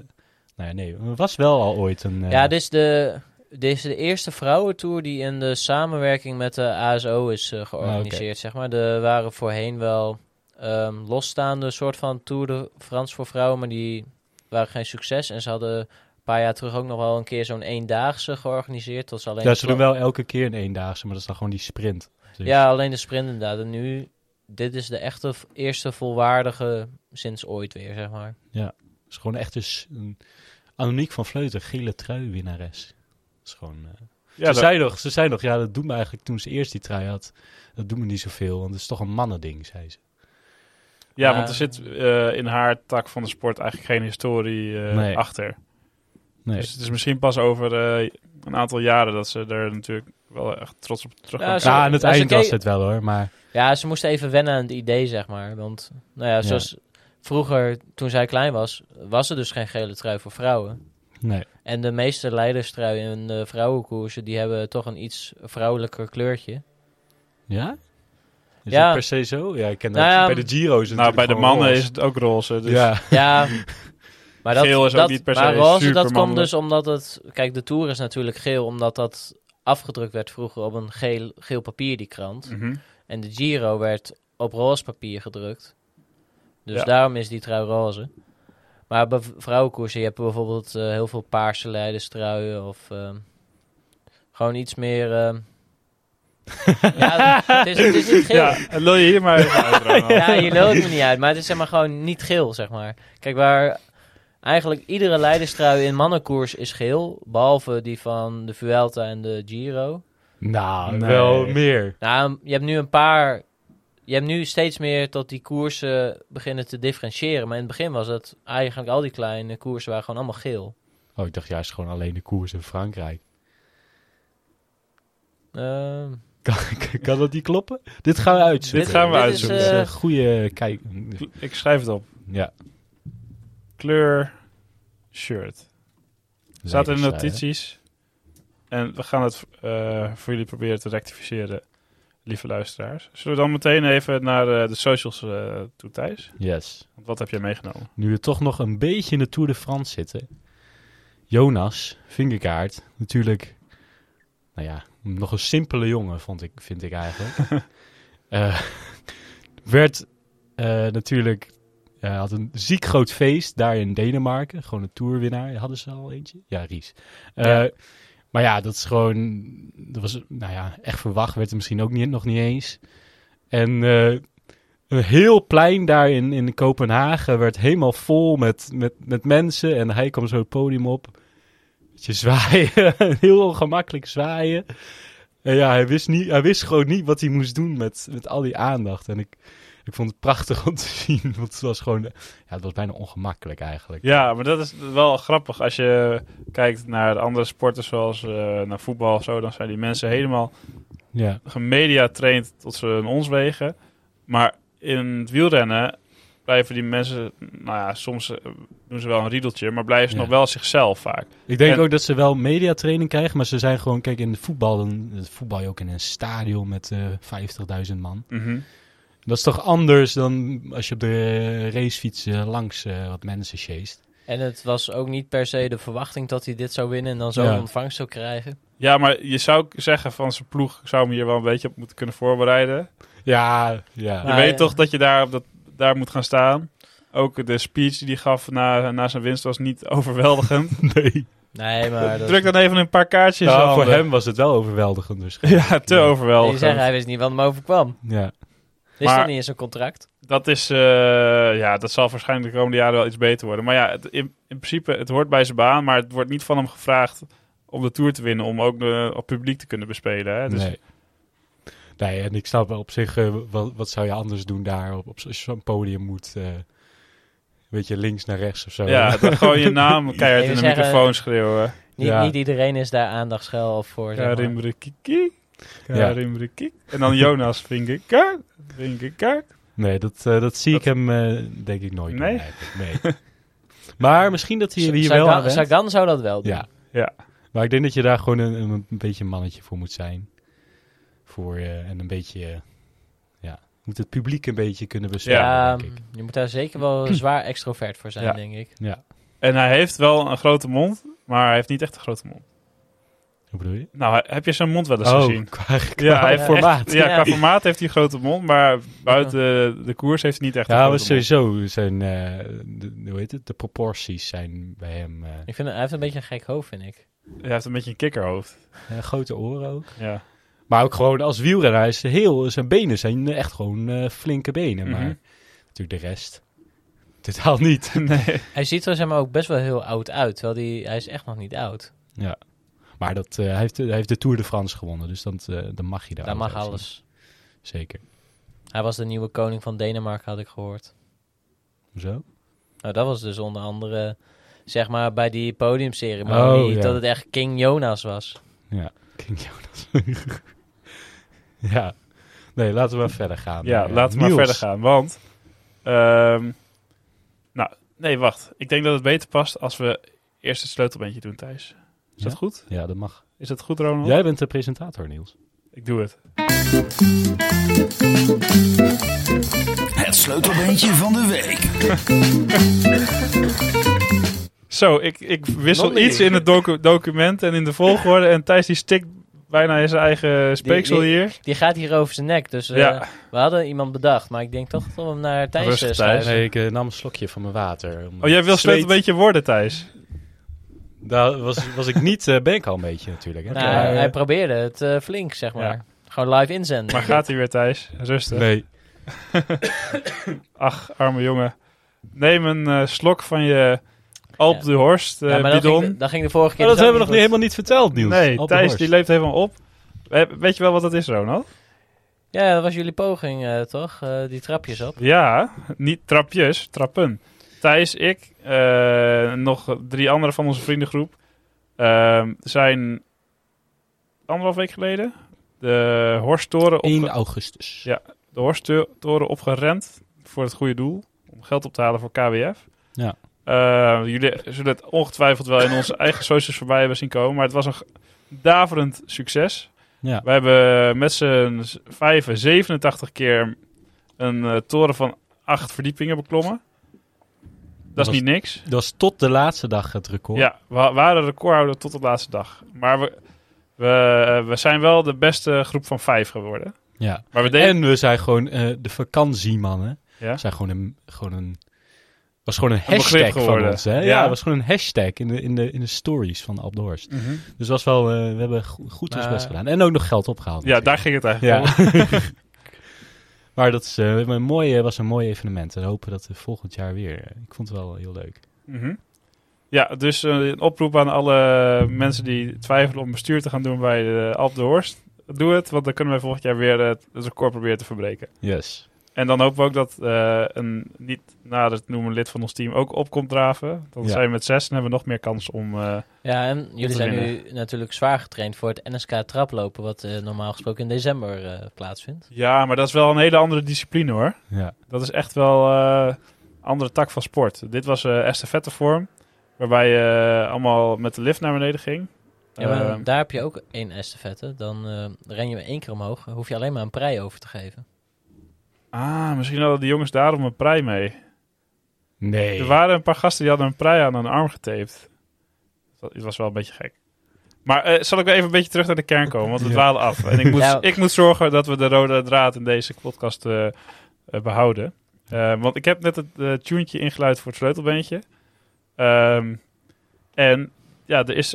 Nou ja, nee, er was wel al ooit een... eh, Ja, dit is, de, dit is de eerste vrouwentour die in de samenwerking met de ASO is eh, georganiseerd, zeg maar. Er waren voorheen wel ehm, losstaande soort van Tour de France voor vrouwen, maar die waren geen succes. En ze hadden paar jaar terug ook nog wel een keer zo'n eendaagse georganiseerd. Tot ze alleen ja, ze doen wel elke keer een eendaagse, maar dat is dan gewoon die sprint. Dus- Ja, alleen de sprint inderdaad. En nu, dit is de echte eerste volwaardige sinds ooit weer, zeg maar. Het is gewoon echt dus een Annemiek van Vleuten, gele trui winnares. Dat is gewoon... eh, Ja, ze, dat- zei nog, ze zei nog, ja, dat doet me eigenlijk toen ze eerst die trui had. Dat doet me niet zoveel, want het is toch een mannending, zei ze. ja, Ja. want er zit eh, in haar tak van de sport eigenlijk geen historie eh, Nee. achter. Nee. Dus het is misschien pas over eh, een aantal jaren dat ze er natuurlijk wel echt trots op terug Ja, ze- ja, aan het ze eind was het wel hoor, maar... Ja, ze moesten even wennen aan het idee, zeg maar. Want, nou ja, zoals vroeger, toen zij klein was, was er dus geen gele trui voor vrouwen. Nee. En de meeste leiderstruien in de vrouwenkoersen, die hebben toch een iets vrouwelijker kleurtje. Ja? Is Ja. dat per se zo? Ja, ik ken dat Nou ja, bij de Giro is het Nou, bij de mannen roze. is het ook roze. Dus Ja, Ja, (laughs) maar dat, Geel is ook dat, niet per maar se roze, dat komt dus omdat het... Kijk, de Tour is natuurlijk geel, omdat dat afgedrukt werd vroeger op een geel, geel papier, die krant. Mhm. En de Giro werd op roze papier gedrukt. Dus Ja. daarom is die trui roze. Maar bij vrouwenkoersen, je hebt bijvoorbeeld eh, heel veel paarse leiderstruien of ehm, gewoon iets meer... ehm, (laughs) ja, het is, het is niet geel. Ja, Ja, lul je hier maar even uit, Ronald. je lult me niet uit, maar het is zeg maar gewoon niet geel, zeg maar. Kijk, waar eigenlijk iedere leiderstrui in mannenkoers is geel, behalve die van de Vuelta en de Giro. nou, Nee. wel meer. Nou, je hebt nu een paar. Je hebt nu steeds meer tot die koersen beginnen te differentiëren. Maar in het begin was het eigenlijk al die kleine koersen waren gewoon allemaal geel. Oh, ik dacht juist gewoon alleen de koers in Frankrijk. Ehm, Kan, (laughs) kan dat niet kloppen? Dit gaan we uitzoeken. Dit gaan we Dit is, uitzoeken. Is eh, een goede kijk. Ik schrijf het op. Ja. Kleur shirt. Staat in de notities. En we gaan het eh, voor jullie proberen te rectificeren, lieve luisteraars. Zullen we dan meteen even naar eh, de socials eh toe, Thijs? Yes. Want wat heb jij meegenomen? Nu we toch nog een beetje in de Tour de France zitten. Jonas Vingerkaart, natuurlijk, nou ja, nog een simpele jongen, vond ik, vind ik eigenlijk. (laughs) Werd natuurlijk, eh, had een ziek groot feest daar in Denemarken. Gewoon een tourwinnaar. Hadden ze al eentje? Ja, Ries. Eh, Ja. Maar ja, dat is gewoon, dat was, nou ja, echt verwacht werd het misschien ook niet, nog niet eens. En eh, een heel plein daar in, in Kopenhagen werd helemaal vol met, met, met mensen. En hij kwam zo het podium op. Beetje zwaaien. (laughs) heel ongemakkelijk zwaaien. En ja, hij wist, niet, hij wist gewoon niet wat hij moest doen met, met al die aandacht. En ik ik vond het prachtig om te (laughs) zien. Want het was gewoon, ja, het was bijna ongemakkelijk eigenlijk. Ja, maar dat is wel grappig. Als je kijkt naar de andere sporten zoals eh, naar voetbal of zo, dan zijn die mensen helemaal Ja, gemedia traint tot ze hun ons wegen. Maar in het wielrennen blijven die mensen, nou ja, soms eh, doen ze wel een riedeltje, maar blijven ze Ja. nog wel zichzelf vaak. ik denk En- ook dat ze wel mediatraining krijgen, maar ze zijn gewoon, kijk, in de voetbal, dan het voetbal je ook in een stadion met eh 50.000 man. Mhm. Dat is toch anders dan als je op de racefiets eh, langs eh, wat mensen chased. En het was ook niet per se de verwachting dat hij dit zou winnen en dan zo'n Ja. ontvangst zou krijgen. Ja, maar je zou zeggen van zijn ploeg zou hem hier wel een beetje op moeten kunnen voorbereiden. Ja, ja. Je Maar, weet ja. toch dat je daar, op dat, daar moet gaan staan. Ook de speech die hij gaf na, na zijn winst was niet (laughs) overweldigend. (laughs) Nee. Nee, maar dat, Druk dan even een paar kaartjes zijn voor hem was het wel overweldigend dus. (laughs) Ja, te je overweldigend. zeggen, hij wist niet wat hem overkwam. Ja. Is Maar- dat niet in zijn contract? Dat is, eh, ja, dat zal waarschijnlijk de komende jaren wel iets beter worden. Maar ja, het, in, in principe, het hoort bij zijn baan, maar het wordt niet van hem gevraagd om de Tour te winnen, om ook de, op publiek te kunnen bespelen. Hè? Dus, Nee. Nee, en ik snap wel op zich, eh, wat, wat zou je anders doen daar op, op zo- zo'n podium moet, eh weet je, links naar rechts of zo. Ja, dan gewoon je naam (laughs) keihard in de zeggen- microfoon schreeuwen. Niet, Ja. niet iedereen is daar aandachtsgel voor. zeg maar. Karim. En dan Jonas Vingegaard. Vingegaard. Nee, dat, eh, dat zie Dat- ik hem eh, denk ik nooit Nee? (laughs) maar misschien dat hij hier Sagan- wel aan. Sagan zou dat wel doen. Ja. Ja. Maar ik denk dat je daar gewoon een, een, een beetje een mannetje voor moet zijn. Voor en een beetje, ja, moet het publiek een beetje kunnen beschermen, Ja, denk ik. je moet daar zeker wel zwaar extrovert voor zijn, Ja. denk ik. Ja, En hij heeft wel een grote mond, maar hij heeft niet echt een grote mond. Hoe bedoel je? Nou, heb je zijn mond wel eens oh, gezien? (laughs) qua, qua Ja, hij heeft formaat. echt- ja, Ja. qua formaat heeft hij een grote mond, maar buiten de, de koers heeft hij niet echt Ja, maar grote mond. sowieso zijn, eh, de, hoe heet het, de proporties zijn bij hem, eh, Ik vind, hij heeft een beetje een gek hoofd, vind ik. Hij heeft een beetje een kikkerhoofd. eh, grote oren ook. Ja. Maar ook gewoon als wielrenner, hij is heel, zijn benen zijn echt gewoon eh, flinke benen. Mhm. Maar natuurlijk de rest, totaal niet. (laughs) nee. Hij ziet er zeg maar, ook best wel heel oud uit, terwijl die, hij is echt nog niet oud. Ja. Maar dat, eh, hij, heeft, hij heeft de Tour de France gewonnen, dus dat, eh, dan mag je daar Daar alles mag alles. Zeker. Hij was de nieuwe koning van Denemarken, had ik gehoord. Hoezo? Nou, dat was dus onder andere, zeg maar, bij die podiumceremonie, Oh, ja. dat het echt King Jonas was. Ja, (laughs) King Jonas. (laughs) ja. Nee, laten we maar verder gaan. Ja, Eh, laten we maar verder gaan. Want, ehm, nou, nee, wacht. Ik denk dat het beter past als we eerst het sleutelbeentje doen, Thijs. Is dat goed? Ja, dat mag. Is dat goed, Ronald? Jij bent de presentator, Niels. Ik doe het. Het sleutelbeentje van de week. (laughs) Zo, ik, ik wissel iets in het docu- document en in de volgorde. En Thijs die stikt bijna in zijn eigen speeksel die- hier. Die gaat hier over zijn nek, dus eh, Ja. we hadden iemand bedacht, maar ik denk toch dat we hem naar Thijs Rustig, eh, Thijs. Nee, ik eh, nam een slokje van mijn water. om Oh, jij wil sleutelbeentje worden, Thijs? Daar was, was ik niet, eh, ben ik al een beetje natuurlijk. Hè? Nou, hij probeerde het eh, flink, zeg maar. Ja. Gewoon live inzenden. Maar gaat hij weer, Thijs? Rustig. nee. (coughs) Ach, arme jongen. Neem een eh, slok van je Alp Ja. de Horst eh, ja, maar dat bidon. ging, dat ging de vorige keer Maar dat dus hebben we nog niet helemaal niet verteld, Niels. nee, Thijs die leeft helemaal op. We- Weet je wel wat dat is, Ronald? Ja, dat was jullie poging, eh, toch? Eh, die trapjes op. Ja, niet trapjes, trappen. Thijs, ik, eh, nog drie anderen van onze vriendengroep ehm, zijn anderhalf week geleden de Horsttoren, 1 opge augustus. Ja. de Horsttoren opgerend voor het goede doel. Om geld op te halen voor KWF. Ja. Eh, jullie zullen het ongetwijfeld wel in onze (laughs) eigen socials voorbij hebben zien komen. Maar het was een daverend succes. Ja. We hebben met z'n vijven 87 keer een eh, toren van acht verdiepingen beklommen. Dat is was- niet niks. Dat was tot de laatste dag het record. Ja, we wa- waren recordhouder tot de laatste dag. Maar we, we, we zijn wel de beste groep van vijf geworden. ja. Maar we deden... En we zijn gewoon eh, de vakantiemannen. ja? zijn gewoon een, gewoon een was gewoon een hashtag van geworden. ons. Hè? Ja, Ja. was gewoon een hashtag in de, in de, in de stories van Alp de Horst. Mhm. Dus was wel, eh, we hebben go- goed ons best gedaan. En ook nog geld opgehaald. ja, daar ging het eigenlijk om. (laughs) Maar dat is, eh, een mooi, was een mooi evenement. En we hopen dat we volgend jaar weer. eh, ik vond het wel heel leuk. Mhm. Ja, dus eh, een oproep aan alle mensen die twijfelen om bestuur te gaan doen bij de Alp de Horst. Doe het, want dan kunnen wij volgend jaar weer eh, het record proberen te verbreken. Yes. En dan hopen we ook dat eh, een niet nader te noemen lid van ons team ook op komt draven. Dan Ja. zijn we met zes en hebben we nog meer kans om... eh, Ja, en jullie zijn nu natuurlijk zwaar getraind voor het NSK traplopen, wat eh, normaal gesproken in december eh, plaatsvindt. Ja, maar dat is wel een hele andere discipline hoor. Ja. Dat is echt wel eh, een andere tak van sport. Dit was eh estafettevorm, waarbij je allemaal met de lift naar beneden ging. Ja, maar Ehm, daar heb je ook één estafette. Dan eh, ren je één keer omhoog, dan hoef je alleen maar een prei over te geven. Ah, misschien hadden die jongens daarom een prei mee. Nee. Er waren een paar gasten die hadden een prei aan hun arm getaped. Dat- Het was wel een beetje gek. Maar eh, zal ik wel even een beetje terug naar de kern komen, want we Ja. dwalen af. En ik moet, Ja. ik moet zorgen dat we de rode draad in deze podcast eh, eh, behouden. Eh, want ik heb net het uh, tunetje ingeluid voor het sleutelbeentje. Ehm, en ja, er is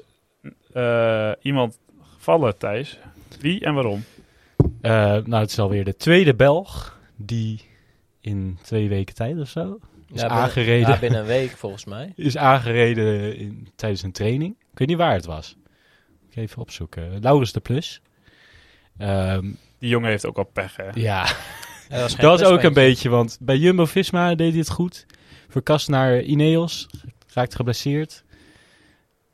eh, iemand gevallen, Thijs. Wie en waarom? Eh, nou, het is alweer de tweede Belg die in twee weken tijd of zo is Ja, binnen- aangereden. Ja, binnen een week volgens mij. (laughs) is aangereden in, tijdens een training. Ik weet niet waar het was. Ik even opzoeken. Laurens de Plus. Ehm, Die jongen heeft ook al pech, hè? ja, Ja, (laughs) dat was, geen dat was ook een beetje, want bij Jumbo-Visma deed hij het goed. Verkast naar Ineos, raakt geblesseerd.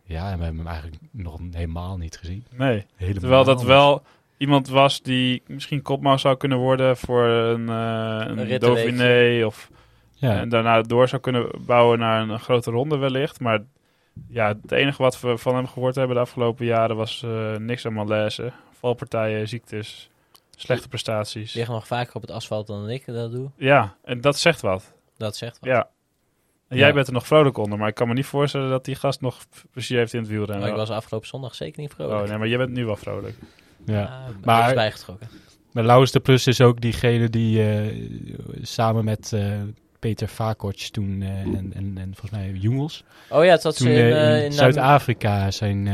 Ja, en we hebben hem eigenlijk nog helemaal niet gezien. Nee. Helemaal Terwijl dat wel iemand was die misschien kopman zou kunnen worden voor een, eh een. Dauphiné. Of, Ja, En daarna door zou kunnen bouwen naar een, een grote ronde wellicht. Maar ja, het enige wat we van hem gehoord hebben de afgelopen jaren was eh, niks aan malaise. Valpartijen, ziektes, slechte prestaties. Ligt nog vaker op het asfalt dan ik dat doe. Ja, en dat zegt wat. Dat zegt wat. Ja. En jij Ja. bent er nog vrolijk onder, maar ik kan me niet voorstellen dat die gast nog plezier heeft in het wielrennen. Maar ik was afgelopen zondag zeker niet vrolijk. Oh nee, maar jij bent nu wel vrolijk. Ja. Ben Maar- bijgetrokken. Maar Laurens de Plus is ook diegene die eh, samen met eh, Peter Vakoc toen eh, en, en, en volgens mij Jungels... Oh ja, het had toen ze in, in Zuid-Afrika zijn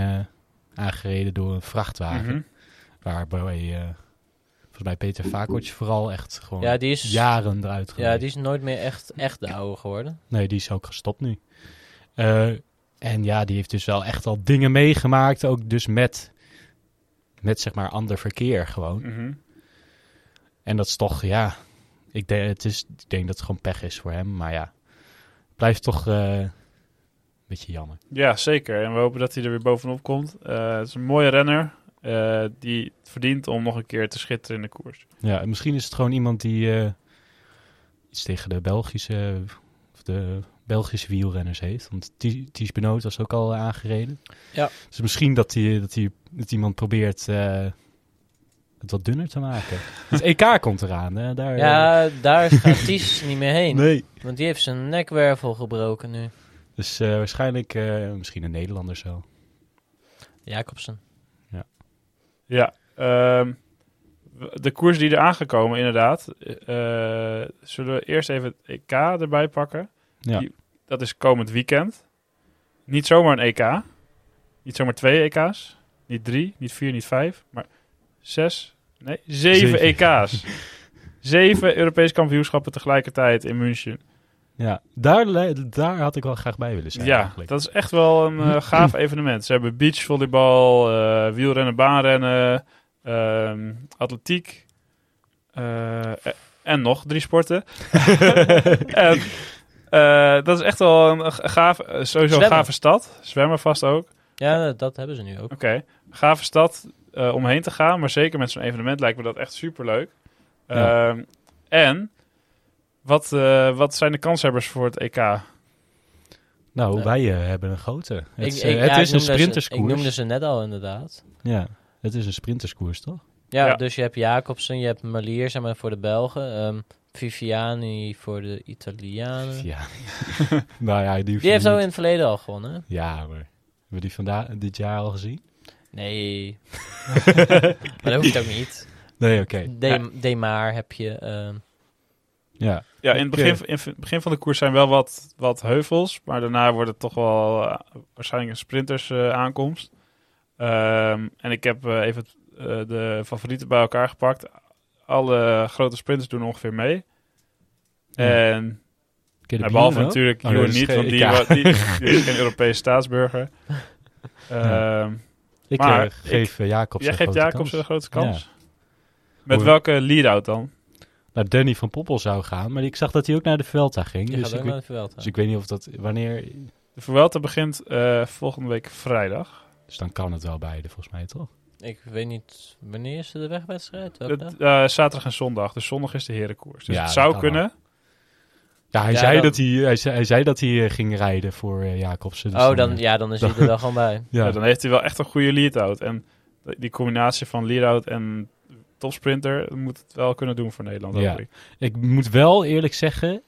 aangereden door een vrachtwagen. Mhm. Waarbij volgens mij Peter Vakoc vooral echt gewoon Ja, die is, jaren eruit ja, gereden. die is nooit meer echt, echt de oude geworden. Nee, die is ook gestopt nu. En ja, die heeft dus wel echt al dingen meegemaakt. Ook dus met, met zeg maar ander verkeer gewoon. Mhm. En dat is toch, ja... Ik denk, het is, ik denk dat het gewoon pech is voor hem. Maar ja, blijft toch eh, een beetje jammer. Ja, zeker. En we hopen dat hij er weer bovenop komt. Eh, het is een mooie renner eh, die het verdient om nog een keer te schitteren in de koers. Ja, en misschien is het gewoon iemand die iets tegen de Belgische, of de Belgische wielrenners heeft. Want Ties Benoot was ook al aangereden. Ja. Dus misschien dat, die, dat, die, dat iemand probeert eh, het wat dunner te maken. (laughs) Het EK komt eraan. Hè? Daar, Ja, daar (laughs) gaat Ties niet meer heen. nee. Want die heeft zijn nekwervel gebroken nu. Dus eh, waarschijnlijk eh, misschien een Nederlander zo. Jacobsen. Ja, ehm, w- de koers die er aangekomen, inderdaad. eh, zullen we eerst even het EK erbij pakken? Ja. Die- Dat is komend weekend. Niet zomaar een EK. Niet zomaar twee EK's. Niet drie, niet vier, niet vijf. Maar zes, nee, zeven, Zeven. EK's. zeven Europese kampioenschappen tegelijkertijd in München. Ja, daar, daar had ik wel graag bij willen zijn ja, eigenlijk. dat is echt wel een eh, (clears throat) gaaf evenement. Ze hebben beachvolleybal, eh wielrennen, baanrennen, ehm, atletiek eh, en nog drie sporten. (laughs) (laughs) en, dat is echt wel een gaaf, eh, sowieso een Zwemmen. gave stad. Zwemmen vast ook. Ja, dat hebben ze nu ook. Oké, gave stad eh, om heen te gaan, maar zeker met zo'n evenement lijkt me dat echt superleuk. Ja. Ehm, en wat, eh, wat zijn de kanshebbers voor het EK? Nou, Nee. wij eh, hebben een grote. Het, Ik- eh, het ja, is ik een noemde ze- sprinterskoers. Ik noemde ze net al inderdaad. Ja, het is een sprinterskoers, toch? Ja, Ja. dus je hebt Jacobsen, je hebt Malier zeg maar, voor de Belgen. ehm, Viviani voor de Italianen. Ja. (laughs) nou ja, die, heeft zo niet- in het verleden al gewonnen. hè? Ja, maar hebben we die vandaag dit jaar al gezien? Nee. (laughs) maar dat hoeft ook niet. Nee, oké. De Demar heb je. ehm, Ja. Ja, in het begin, in het begin van de koers zijn wel wat, wat heuvels, maar daarna wordt het toch wel eh, waarschijnlijk een sprinters eh, aankomst. Ehm, en ik heb eh, even de favorieten bij elkaar gepakt. Alle grote sprinters doen ongeveer mee. En nou, behalve natuurlijk Oh, niet, geen want die, die, (laughs) die is geen Europese staatsburger. Ehm, Ik maar eh, geef eh, Jacobs Jij geeft Jacobs kans. een grote kans. Ja. Met Hoe- welke lead-out dan? naar Danny van Poppel zou gaan. Maar ik zag dat hij ook naar de Vuelta ging. Dus ik, ook weet, naar de Vuelta. dus ik weet niet of dat... Wanneer... De Vuelta begint eh, volgende week vrijdag. Dus dan kan het wel beide, volgens mij, toch? Ik weet niet, wanneer is de wegwedstrijd? Het, eh, zaterdag en zondag. Dus zondag is de herenkoers. Dus Ja, het zou kunnen. Ja, hij, Ja, zei, dan- dat hij, hij, zei, hij zei dat hij eh, ging rijden voor eh, Jacobsen. dus oh, dan, ja, dan is (laughs) hij er wel gewoon bij. Ja. ja. dan heeft hij wel echt een goede lead-out. En die combinatie van lead-out en topsprinter moet het wel kunnen doen voor Nederland. Ja. Ik moet wel eerlijk zeggen,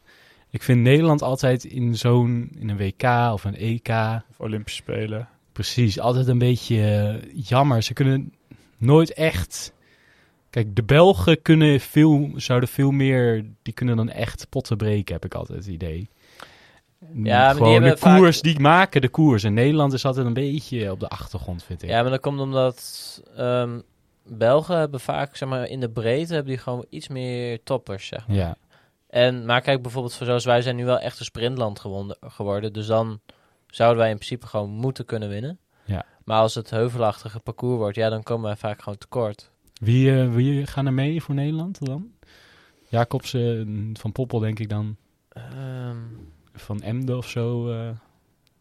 ik vind Nederland altijd in zo'n in een WK of een EK Of Olympische Spelen. Precies altijd een beetje eh, jammer. Ze kunnen nooit echt. Kijk, de Belgen kunnen veel, zouden veel meer, die kunnen dan echt potten breken, heb ik altijd het idee. maar die Gewoon de vaak- koers, die maken de koers. En Nederland is altijd een beetje op de achtergrond, vind ik. Ja, maar dat komt omdat ehm, Belgen hebben vaak, zeg maar, in de breedte hebben die gewoon iets meer toppers, zeg maar. ja. En, maar kijk bijvoorbeeld, voor zoals wij zijn nu wel echt een sprintland geworden. Dus dan zouden wij in principe gewoon moeten kunnen winnen. Ja. Maar als het heuvelachtige parcours wordt, ja, dan komen wij vaak gewoon tekort. Wie, eh, wie gaan er mee voor Nederland dan? Jacobsen, Van Poppel denk ik dan. Ehm, Van Emden of zo eh,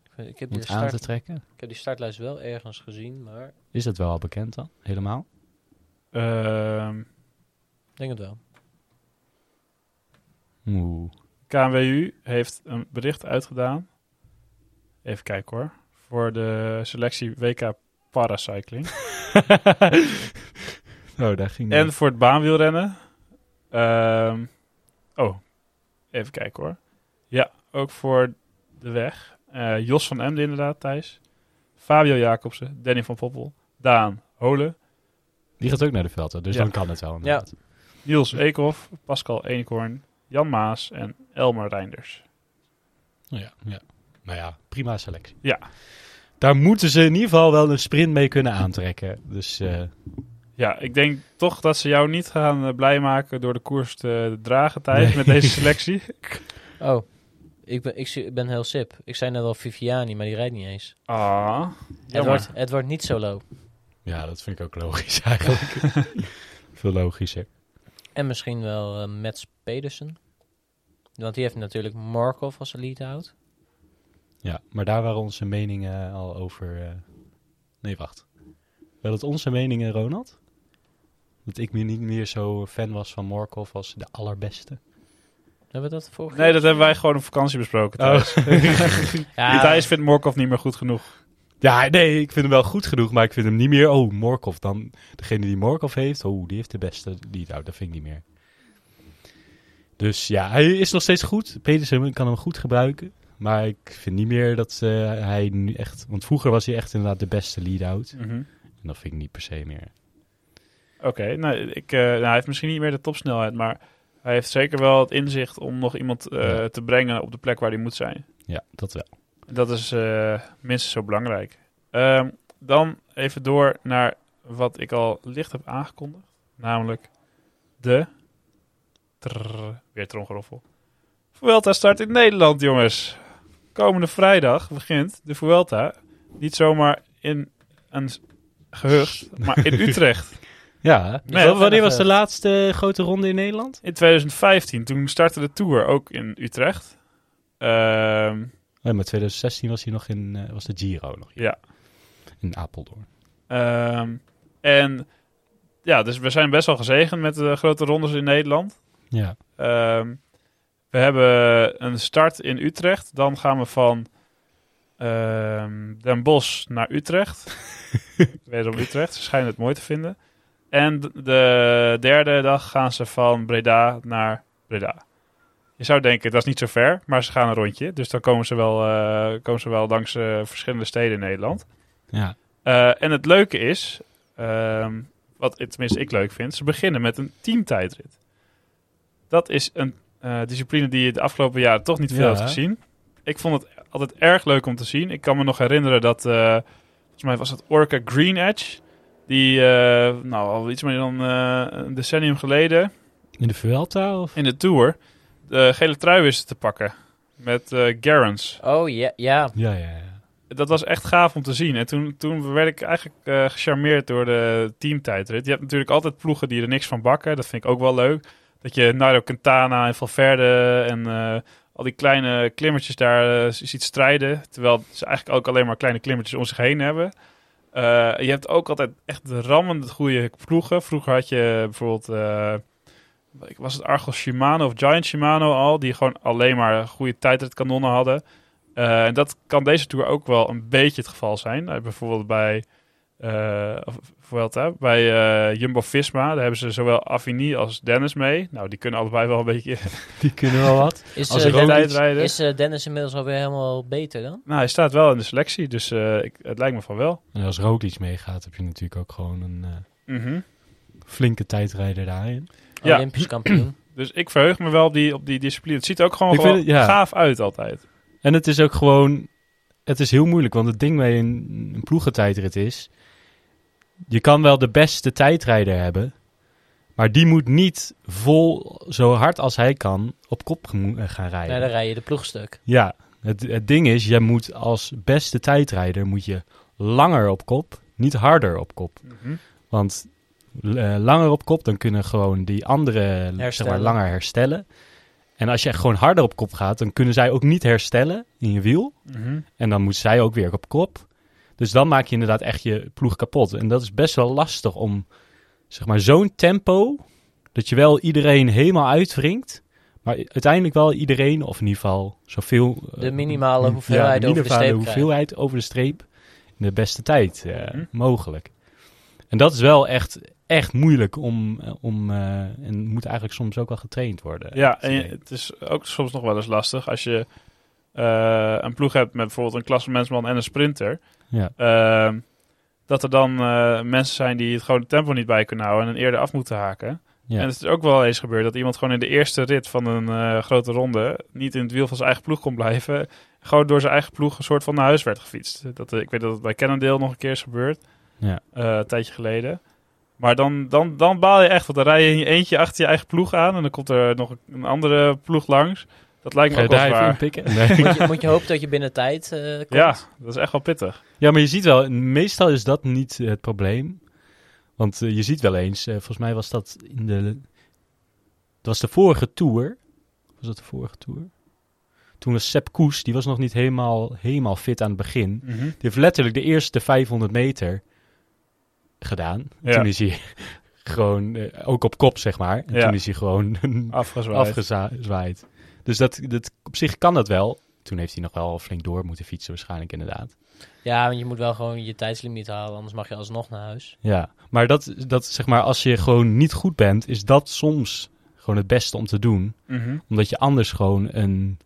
ik, weet- ik, heb die moet aan te start, trekken. ik heb die startlijst wel ergens gezien, maar Is dat wel al bekend dan? Helemaal? Ehm, ik denk het wel. Oeh. KNWU heeft een bericht uitgedaan. Even kijken hoor. Voor de selectie WK Paracycling. (laughs) oh, daar ging En voor het baanwielrennen. Ehm, oh, even kijken hoor. Ja, ook voor de weg. Eh, Jos van Emden inderdaad, Thijs. Fabio Jacobsen, Danny van Poppel, Daan Holen, Die gaat ook naar de velden, dus Ja. dan kan het wel inderdaad. Niels Eekhoff, Pascal Eenekhoorn, Jan Maas en Elmer Reinders. Oh ja, ja. Nou ja, prima selectie. Ja. Daar moeten ze in ieder geval wel een sprint mee kunnen aantrekken. Dus eh, Ja, ik denk toch dat ze jou niet gaan eh, blij maken door de koers te dragen, Nee. met deze selectie. (laughs) Oh, ik ben, ik, ben heel sip. Ik zei net al Viviani, maar die rijdt niet eens. Ah, Het wordt, het wordt niet zo low. ja, dat vind ik ook logisch (laughs) eigenlijk. (laughs) Veel logischer. En misschien wel eh Mats Pedersen. Want die heeft natuurlijk Markov als lead-out. Ja, maar daar waren onze meningen al over. eh, Nee, wacht. Wel het onze meningen, Ronald? Dat ik meer niet meer zo fan was van Morkov als de allerbeste. Hebben we dat vorige Nee, dat hebben wij gewoon op vakantie besproken, Thijs. (laughs) (laughs) Ja, Thijs vindt Morkov niet meer goed genoeg. Ja, nee, ik vind hem wel goed genoeg, maar ik vind hem niet meer. Oh, Morkov dan. Degene die Morkov heeft, oh, die heeft de beste lead-out. Dat vind ik niet meer. Dus ja, hij is nog steeds goed. Pedersen kan hem goed gebruiken. Maar ik vind niet meer dat hij nu echt... Want vroeger was hij echt inderdaad de beste lead-out. Mhm. En dat vind ik niet per se meer. Oké, nou, ik, eh, nou, hij heeft misschien niet meer de topsnelheid, maar hij heeft zeker wel het inzicht om nog iemand eh, Ja. te brengen op de plek waar hij moet zijn. Ja, dat wel. Dat is eh, minstens zo belangrijk. Ehm, dan even door naar wat ik al licht heb aangekondigd, namelijk de... Trrr, weer tromgeroffel. Vuelta start in Nederland, jongens. Komende vrijdag begint de Vuelta. Niet zomaar in een gehucht, maar in (laughs) Utrecht. Ja, Nee, wa- wanneer was de laatste grote ronde in Nederland? In 2015, toen startte de Tour ook in Utrecht. Ehm, Nee, maar 2016 was hij nog in, eh, was de Giro nog hier, ja. in Apeldoorn. Ehm, en ja, dus we zijn best wel gezegend met de grote rondes in Nederland. Ja, Ehm, we hebben een start in Utrecht. Dan gaan we van ehm, Den Bosch naar Utrecht. (laughs) Wederom Utrecht. Ze schijnen het mooi te vinden. En de derde dag gaan ze van Breda naar Breda. Je zou denken, dat is niet zo ver, maar ze gaan een rondje. Dus dan komen ze wel, eh, komen ze wel langs eh, verschillende steden in Nederland. ja. Eh, en het leuke is, ehm, wat tenminste ik leuk vind, ze beginnen met een teamtijdrit. Dat is een eh, discipline die je de afgelopen jaren toch niet veel Ja. hebt gezien. Ik vond het altijd erg leuk om te zien. Ik kan me nog herinneren dat, eh, volgens mij was het Orca Green Edge, die eh, nou al iets meer dan eh, een decennium geleden In de Vuelta of? in de Tour de gele trui wist te pakken met eh Garens. Oh ja, ja. Ja, ja, ja. dat was echt gaaf om te zien. En toen, toen werd ik eigenlijk eh, gecharmeerd door de teamtijdrit. Je hebt natuurlijk altijd ploegen die er niks van bakken. Dat vind ik ook wel leuk. Dat je Nairo Quintana en Valverde en eh, al die kleine klimmertjes daar eh, ziet strijden. Terwijl ze eigenlijk ook alleen maar kleine klimmertjes om zich heen hebben. Eh, je hebt ook altijd echt de rammende goede ploegen. Vroeger had je bijvoorbeeld, was het Argos Shimano of Giant Shimano al, die gewoon alleen maar goede tijdritkanonnen hadden. En dat kan deze Tour ook wel een beetje het geval zijn. Eh, bijvoorbeeld bij, eh of, Vuelta, bij eh, Jumbo-Visma, daar hebben ze zowel Affini als Dennis mee. Nou, die kunnen allebei wel een beetje (laughs) Die kunnen wel wat. (laughs) Is, Als eh, Roglic- Den- tijdrijden. is eh, Dennis inmiddels alweer helemaal beter dan? Nou, hij staat wel in de selectie, dus eh, ik, het lijkt me van wel. En als Roglic meegaat, heb je natuurlijk ook gewoon een eh, Mhm. flinke tijdrijder daarin. Ja. Olympisch kampioen. (clears throat) Dus ik verheug me wel op die, op die discipline. Het ziet er ook gewoon, Ik gewoon vind het- ja. gaaf uit altijd. En het is ook gewoon... Het is heel moeilijk, want het ding bij een, een ploegentijdrit is... Je kan wel de beste tijdrijder hebben... Maar die moet niet vol, zo hard als hij kan, op kop eh, gaan rijden. Nee, dan rij je de ploegstuk. Ja, het, het ding is, jij moet als beste tijdrijder moet je langer op kop, niet harder op kop. Mhm. Want eh, langer op kop, dan kunnen gewoon die anderen zeg maar, langer herstellen. En als je echt gewoon harder op kop gaat, dan kunnen zij ook niet herstellen in je wiel. Mhm. En dan moet zij ook weer op kop. Dus dan maak je inderdaad echt je ploeg kapot. En dat is best wel lastig om, zeg maar, zo'n tempo, dat je wel iedereen helemaal uitwringt. Maar uiteindelijk wel iedereen, of in ieder geval zoveel... eh, De minimale ja, hoeveelheid de over de minimale streep krijgen. hoeveelheid over de streep in de beste tijd eh, Mhm. mogelijk. En dat is wel echt, echt moeilijk om, eh, om eh, en moet eigenlijk soms ook wel getraind worden. Ja, en je- het is ook soms nog wel eens lastig als je eh, een ploeg hebt met bijvoorbeeld een klassementsman en een sprinter. Ja. Ehm, dat er dan eh, mensen zijn die het gewoon het tempo niet bij kunnen houden en eerder af moeten haken. Ja. En het is ook wel eens gebeurd dat iemand gewoon in de eerste rit van een eh, grote ronde niet in het wiel van zijn eigen ploeg kon blijven. Gewoon door zijn eigen ploeg een soort van naar huis werd gefietst. Dat, eh, ik weet dat het bij Cannondale nog een keer is gebeurd. Ja. een tijdje geleden. Maar dan, dan, dan baal je echt, want dan rij je in je eentje achter je eigen ploeg aan en dan komt er nog een andere ploeg langs. Dat lijkt me ook wel daar even zwaar. inpikken? Nee. Moet je, moet je hopen dat je binnen tijd eh, komt. Ja, dat is echt wel pittig. Ja, maar je ziet wel, meestal is dat niet het probleem. Want eh, je ziet wel eens, eh, volgens mij was dat in de. Het was de vorige tour. Was dat de vorige tour? Toen was Sepp Koes, die was nog niet helemaal, helemaal fit aan het begin. Die heeft letterlijk de eerste 500 meter gedaan. Ja. Toen is hij (laughs) gewoon, ook op kop zeg maar. En Ja. toen is hij gewoon Afgezwaaid. afgezwaaid. Dus dat, dat, op zich kan dat wel. Toen heeft hij nog wel flink door moeten fietsen waarschijnlijk inderdaad. Ja, want je moet wel gewoon je tijdslimiet halen, anders mag je alsnog naar huis. Ja, maar dat, dat zeg maar, als je gewoon niet goed bent, is dat soms gewoon het beste om te doen. Mhm. Omdat je anders gewoon een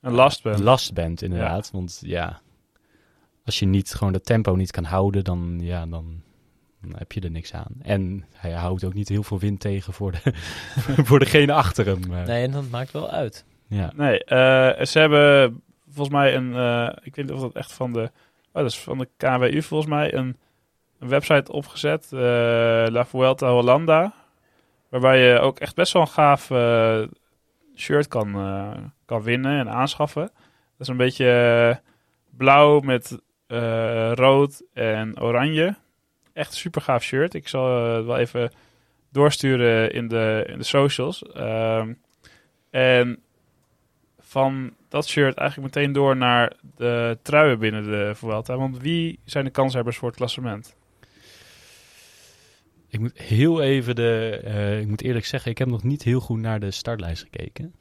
Een last bent. last bent, inderdaad. Want ja, als je niet gewoon het tempo niet kan houden, dan, ja, dan, dan heb je er niks aan. En hij houdt ook niet heel veel wind tegen voor, de, (laughs) voor degene achter hem. eh. Nee, en dat maakt wel uit. Ja. Nee, eh, ze hebben volgens mij een, eh, ik weet niet of dat echt van de, oh, dat is van de KWU volgens mij, een, een website opgezet, eh, La Vuelta Hollanda, waarbij je ook echt best wel een gaaf shirt kan, eh, kan winnen en aanschaffen. Dat is een beetje blauw met eh, rood en oranje. Echt een super gaaf shirt. Ik zal eh, het wel even doorsturen in de, in de socials. Ehm, en van dat shirt eigenlijk meteen door naar de truien binnen de Vuelta. Want wie zijn de kanshebbers voor het klassement? Ik moet heel even de. eh, ik moet eerlijk zeggen, ik heb nog niet heel goed naar de startlijst gekeken.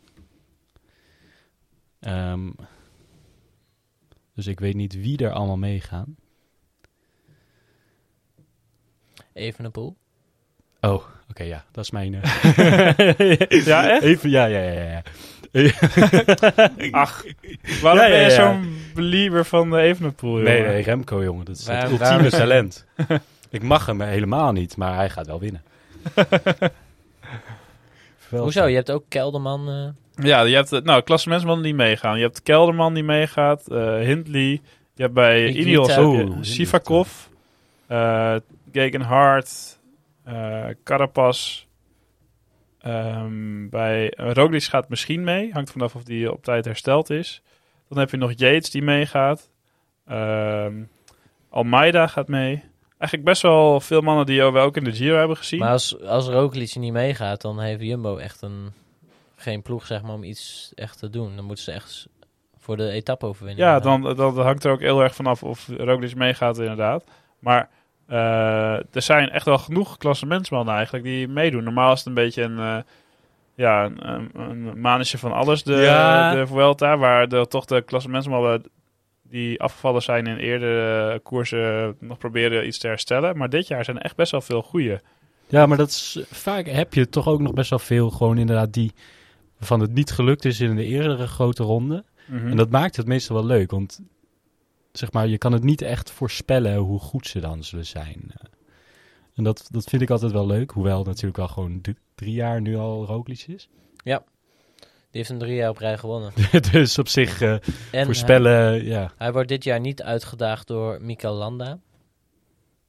Ehm, dus ik weet niet wie er allemaal meegaan. Eh, Evenepoel. Oh, oké, ja, dat is mijn. (laughs) eh, Ja, echt? Even, ja, ja, ja, ja. (laughs) Ach, waarom Ja, ja, ben je zo'n believer van de Evenepoel? nee, jongen? nee, Remco, jongen, dat is het ultieme waarom- (laughs) talent. ik mag hem helemaal niet, maar hij gaat wel winnen. Hoezo? Je hebt ook Kelderman. eh, Ja, je hebt eh, nou, klassementsmannen die meegaan. Je hebt Kelderman die meegaat, eh, Hindley. Je hebt bij. Ineos. Sivakov, eh Gegenhardt, eh Carapaz. Ehm, bij uh, Roglic gaat misschien mee. Hangt vanaf of die op tijd hersteld is. Dan heb je nog Yates die meegaat. Ehm, Almeida gaat mee. eigenlijk best wel veel mannen die we ook in de Giro hebben gezien. Maar als, als Roglic niet meegaat, dan heeft Jumbo echt een, geen ploeg zeg maar, om iets echt te doen. Dan moeten ze echt voor de etappe-overwinning ja, gaan. dan, dan hangt er ook heel erg vanaf of Roglic meegaat inderdaad. Maar er zijn echt wel genoeg klassementsmannen eigenlijk die meedoen. Normaal is het een beetje een, eh ja, een, een, van alles, de, Ja. de Vuelta. Waar de, toch de klassementsmannen die afgevallen zijn in eerdere koersen nog proberen iets te herstellen. Maar dit jaar zijn er echt best wel veel goeie. Ja, maar dat is vaak heb je toch ook nog best wel veel gewoon inderdaad die van het niet gelukt is in de eerdere grote ronde. Mhm. En dat maakt het meestal wel leuk, want zeg maar, je kan het niet echt voorspellen hoe goed ze dan zullen zijn. Eh, En dat, dat vind ik altijd wel leuk, hoewel natuurlijk al gewoon drie jaar nu al Roglic is. (laughs) Die heeft hem drie jaar op rij gewonnen. dus op zich eh, En hij, voorspellen, ja. hij wordt dit jaar niet uitgedaagd door Mikel Landa.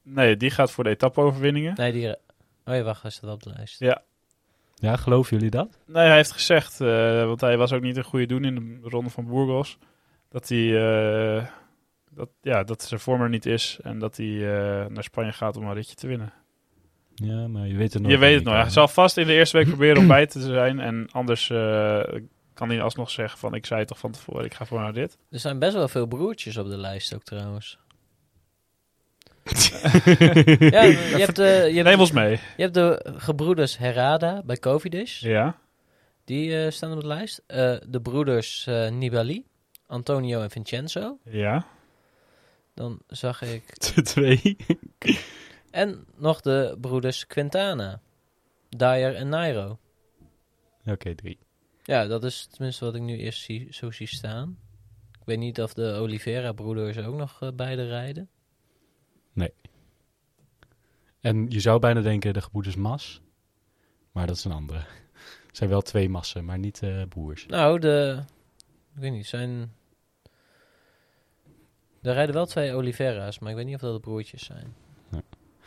Nee, die gaat voor de etappe-overwinningen. Nee, die... Oh ja, wacht, hij staat op de lijst. Ja, geloven jullie dat? Nee, hij heeft gezegd, eh, want hij was ook niet een goede doen in de ronde van Burgos, dat hij, eh, dat, ja, dat zijn vorm er niet is en dat hij eh, naar Spanje gaat om een ritje te winnen. Ja, maar je weet het nog Je weet het nog. Hij zal vast in de eerste week proberen om bij te zijn en anders eh, kan hij alsnog zeggen van ik zei het toch van tevoren, ik ga voor naar dit. Er zijn best wel veel broertjes op de lijst ook trouwens. (laughs) ja, je hebt, eh, je, Neem ons mee. je hebt de gebroeders Herrada bij Covidish. Ja. Die eh, staan op de lijst. Eh, de broeders Nibali, Antonio en Vincenzo. Ja. Dan zag ik... (laughs) Twee. En nog de broeders Quintana. Dyer en Nairo. Oké, drie. Ja, dat is tenminste wat ik nu eerst zie, zo zie staan. Ik weet niet of de Oliveira-broeders ook nog eh, beide rijden. En je zou bijna denken de gebroeders Mas, maar dat is een andere. Het (laughs) zijn wel twee massen, maar niet eh, broers. Nou, de... Ik weet niet, zijn... Er rijden wel twee Oliveira's, maar ik weet niet of dat de broertjes zijn. Nee.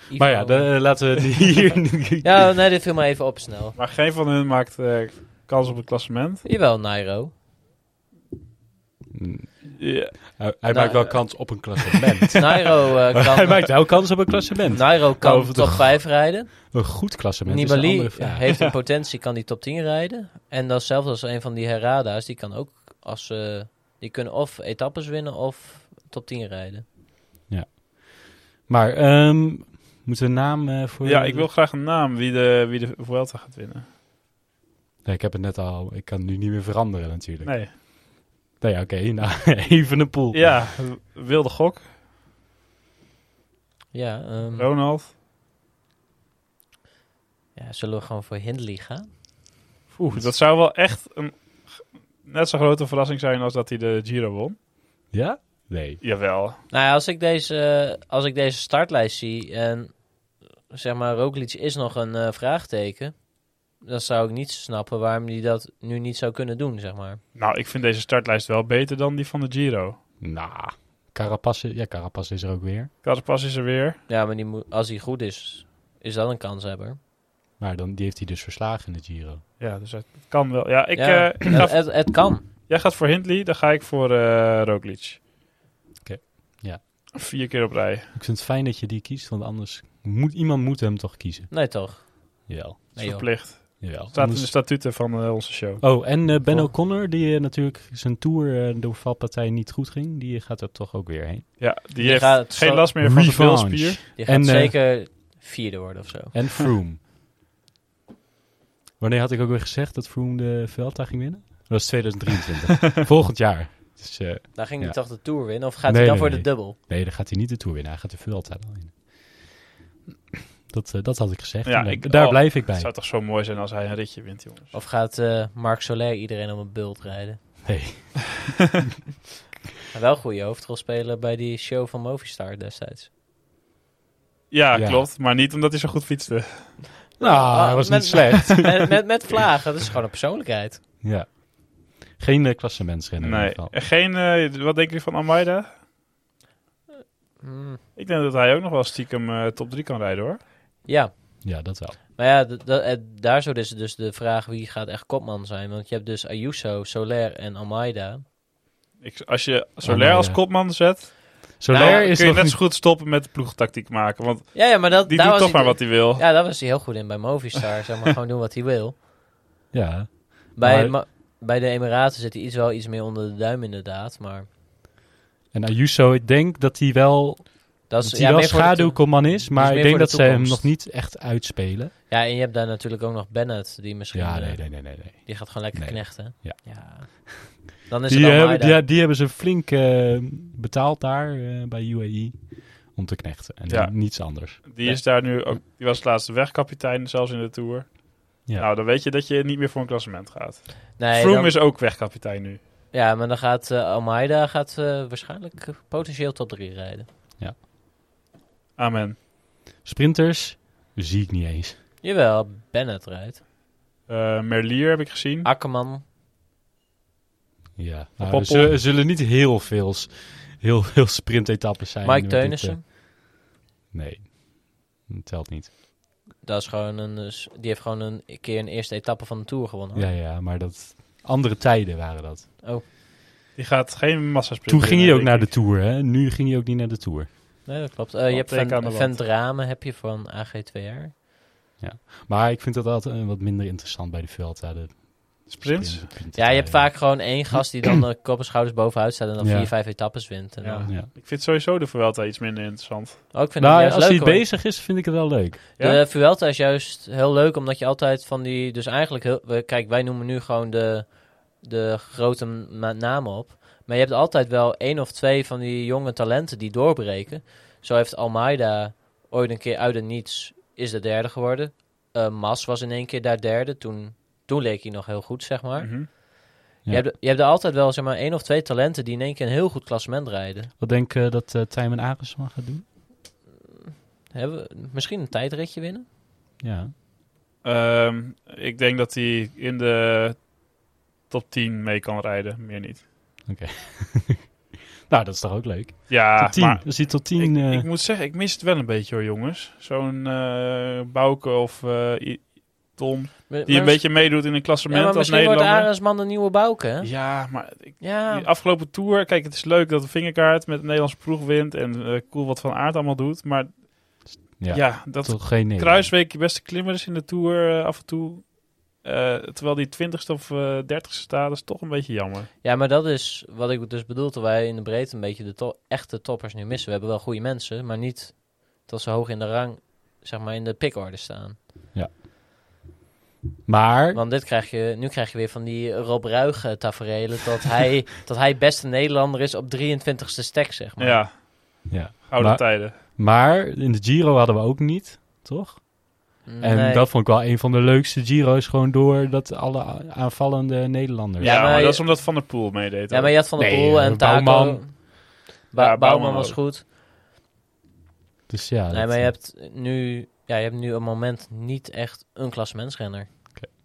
Ivo- Maar ja, de, laten we (laughs) hier... Ja, nee, dit viel me even op snel. Maar geen van hun maakt eh, kans op het klassement. Jawel, Nairo. Mm, Ja. Hij, hij Nou, (laughs) (laughs) maakt wel kans op een klassement. Nairo eh, Maar hij kan, maakt wel kans op een klassement. Nairo kan Over de top g- 5 rijden. Een goed klassement is een Nibali andere vraag. heeft in potentie, kan die top 10 rijden. En datzelfde als een van die Herrada's, die kan ook als eh, die kunnen of etappes winnen of top 10 rijden. Maar ehm, moeten we een naam eh, voor... ja, ik wil graag een naam wie de, wie de Vuelta gaat winnen. Nee, ik heb het net al... Ik kan nu niet meer veranderen natuurlijk. Nee. Nee, oké. (laughs) nou, even een pool. Ja, wilde gok. Ja, ehm, Ronald. ja, zullen we gewoon voor Hindley gaan? Oeh, dat zou wel echt een net zo grote verrassing zijn als dat hij de Giro won. Ja? Nee. Jawel. Nou ja, als ik deze, als ik deze startlijst zie en zeg maar Roglic is nog een eh, vraagteken, dan zou ik niet snappen waarom hij dat nu niet zou kunnen doen, zeg maar. Nou, ik vind deze startlijst wel beter dan die van de Giro. Nou, Carapaz, ja, Carapaz is er ook weer. Carapaz is er weer. Ja, maar die moet, als hij goed is, is dat een kanshebber. Maar dan, die heeft hij dus verslagen in de Giro. Ja, dus het kan wel. Ja, ik, ja, eh, ik ga, het, het, het kan. jij gaat voor Hindley, dan ga ik voor eh Roglic. Ja. Vier keer op rij. Ik vind het fijn dat je die kiest, want anders moet iemand moet hem toch kiezen. Nee, toch? Jawel. Nee, verplicht. Jawel. Staat in de statuten van eh, onze show. Oh, en eh, Ben O'Connor, die eh, natuurlijk zijn tour eh, door valpartij niet goed ging, die gaat er toch ook weer heen. Ja, die, Die heeft gaat geen last meer van zijn bilspier. Die gaat En, zeker vierde worden of zo. En (laughs) Froome. Wanneer had ik ook weer gezegd dat Froome de Vuelta ging winnen? Dat was 2023. (laughs) Volgend jaar. Dus, eh, Daar ging hij ja. toch de Tour winnen? Of gaat Nee, hij dan nee, voor nee. de dubbel? nee, dan gaat hij niet de Tour winnen. Hij gaat de Vuelta dan winnen. Dat, eh, dat had ik gezegd. Ja, eh, ik- daar oh, blijf ik bij. Het zou toch zo mooi zijn als hij een ritje wint, jongens. Of gaat eh, Marc Soler iedereen op een bult rijden? Nee. Maar (laughs) wel goede hoofdrol spelen bij die show van Movistar destijds. Ja, Ja. klopt. Maar niet omdat hij zo goed fietste. Nou, hij was met, niet slecht. (laughs) met, met, met vlagen, dat is gewoon een persoonlijkheid. ja. Geen uh, klassementsrenner in Nee. ieder geval. En Geen, eh, wat denk je van Almeida? Hmm, Ik denk dat hij ook nog wel stiekem eh, top 3 kan rijden, hoor. Ja, Ja, dat wel. maar ja, eh, daar zo is het dus de vraag wie gaat echt kopman zijn. Want je hebt dus Ayuso, Soler en Almeida. Ik, als je Soler Almeida. als kopman zet, Soler Nou, is kun je net niet- zo goed stoppen met ploegtactiek maken. Want Ja, ja, maar dat, die doet was toch hij- maar wat hij wil. Ja, daar was hij heel goed in bij Movistar. zeg maar (laughs) gewoon doen wat hij wil. Ja, Bij, Maar- bij de Emiraten zit hij iets wel iets meer onder de duim inderdaad. Maar en Ayuso, ik denk dat hij wel, dat dat is hij ja, wel is, maar meer ik denk de dat ze hem nog niet echt uitspelen. Ja, en je hebt daar natuurlijk ook nog Bennett. Die misschien... Ja, eh, nee, nee, nee, nee. nee. Die gaat gewoon lekker Nee. knechten. Ja. Dan is Die, het hebben, die, die hebben ze flink eh, betaald daar eh, bij UAE om te knechten. En Ja. niets anders. Die is daar nu ook. Die was laatst wegkapitein, zelfs in de tour. Ja. Nou, dan weet je dat je niet meer voor een klassement gaat. nee, Froome dan- is ook wegkapitein nu. Ja, maar dan gaat eh, Almeida gaat, eh, waarschijnlijk potentieel top 3 rijden. Amen. Sprinters zie ik niet eens. Jawel, Bennett rijdt. Eh, Merlier heb ik gezien. Akkerman. Ja, nou, er zullen, zullen niet heel veel, heel veel sprintetappes zijn. Mike Teunissen. nee, dat telt niet. Dat is gewoon een, eh, die heeft gewoon een keer een eerste etappe van de Tour gewonnen. Ja, ja, maar dat andere tijden waren dat. Die gaat geen massasprint Toen ging hij ook naar de. Tour, hè? Nu ging hij ook niet naar de Tour. Nee, dat klopt. Eh, je hebt Van, heb je van AG2R. Maar ik vind dat altijd eh, wat minder interessant bij de Vuelta. De Sprints? sprint- sprint- Ja, je hebt vaak gewoon één gast die dan de kop en schouders bovenuit staat en dan Ja. vier, vijf etappes wint. En Ja. dan- Ja. Ik vind sowieso de Vuelta iets minder interessant. Oh, ik vind Nou, juist als hij hoor. bezig is, vind ik het wel leuk. Ja? De Vuelta is juist heel leuk, omdat je altijd van die... Dus eigenlijk, heel, we, kijk, wij noemen nu gewoon de, de grote namen op. Maar je hebt altijd wel één of twee van die jonge talenten die doorbreken. Zo heeft Almeida ooit een keer uit het niets is de derde geworden. Eh, Mas was in één keer daar derde. Toen, toen leek hij nog heel goed, zeg maar. Mhm. Je, Ja. hebt, je hebt er altijd wel zeg maar één of twee talenten die in één keer een heel goed klassement rijden. Wat denk je dat uh, Tijmen Arendsman gaat doen? Hebben we misschien een tijdritje winnen? Ja. Ehm, ik denk dat hij in de top 10 mee kan rijden, meer niet. (laughs) Nou, dat is toch ook leuk? Ja, tot 10. maar Dus die tot ik, 10. eh, ik moet zeggen, ik mis het wel een beetje hoor, jongens. Zo'n eh Bouke of eh, Tom, die een beetje meedoet in een klassement ja, maar als misschien wordt. Arendsman de nieuwe Bouke? Ja, maar ik, Ja, die afgelopen tour, kijk, het is leuk dat de vingerkaart met de Nederlandse ploeg wint en eh, cool wat Van Aert allemaal doet. Maar ja, ja, dat toch geen. Kruisweek je beste klimmer is in de tour eh, af en toe. Eh, terwijl die 20ste of eh 30ste staat, is toch een beetje jammer. Ja, maar dat is wat ik dus bedoel, dat wij in de breedte een beetje de to- echte toppers nu missen. We hebben wel goede mensen, maar niet dat ze hoog in de rang, zeg maar, in de pickorde staan. Maar, Want dit krijg je, nu krijg je weer van die Rob Ruig eh, taferelen, dat hij, (laughs) dat hij beste Nederlander is op 23ste stek, zeg maar. Ja, ja. oude Maar- tijden. maar in de Giro hadden we ook niet, toch? En dat vond ik wel een van de leukste Giro's. Gewoon door dat alle aanvallende Nederlanders. Ja, Ja, maar, dat is omdat Van der Poel meedeed. Ja, maar je had Van der Nee, Poel eh, en Taco. Bouwman. Ba- Ja, Bouwman Bouwman was ook. goed. Dus ja. nee, dat- maar je hebt nu, ja, je hebt nu een moment niet echt een klassementsrenner.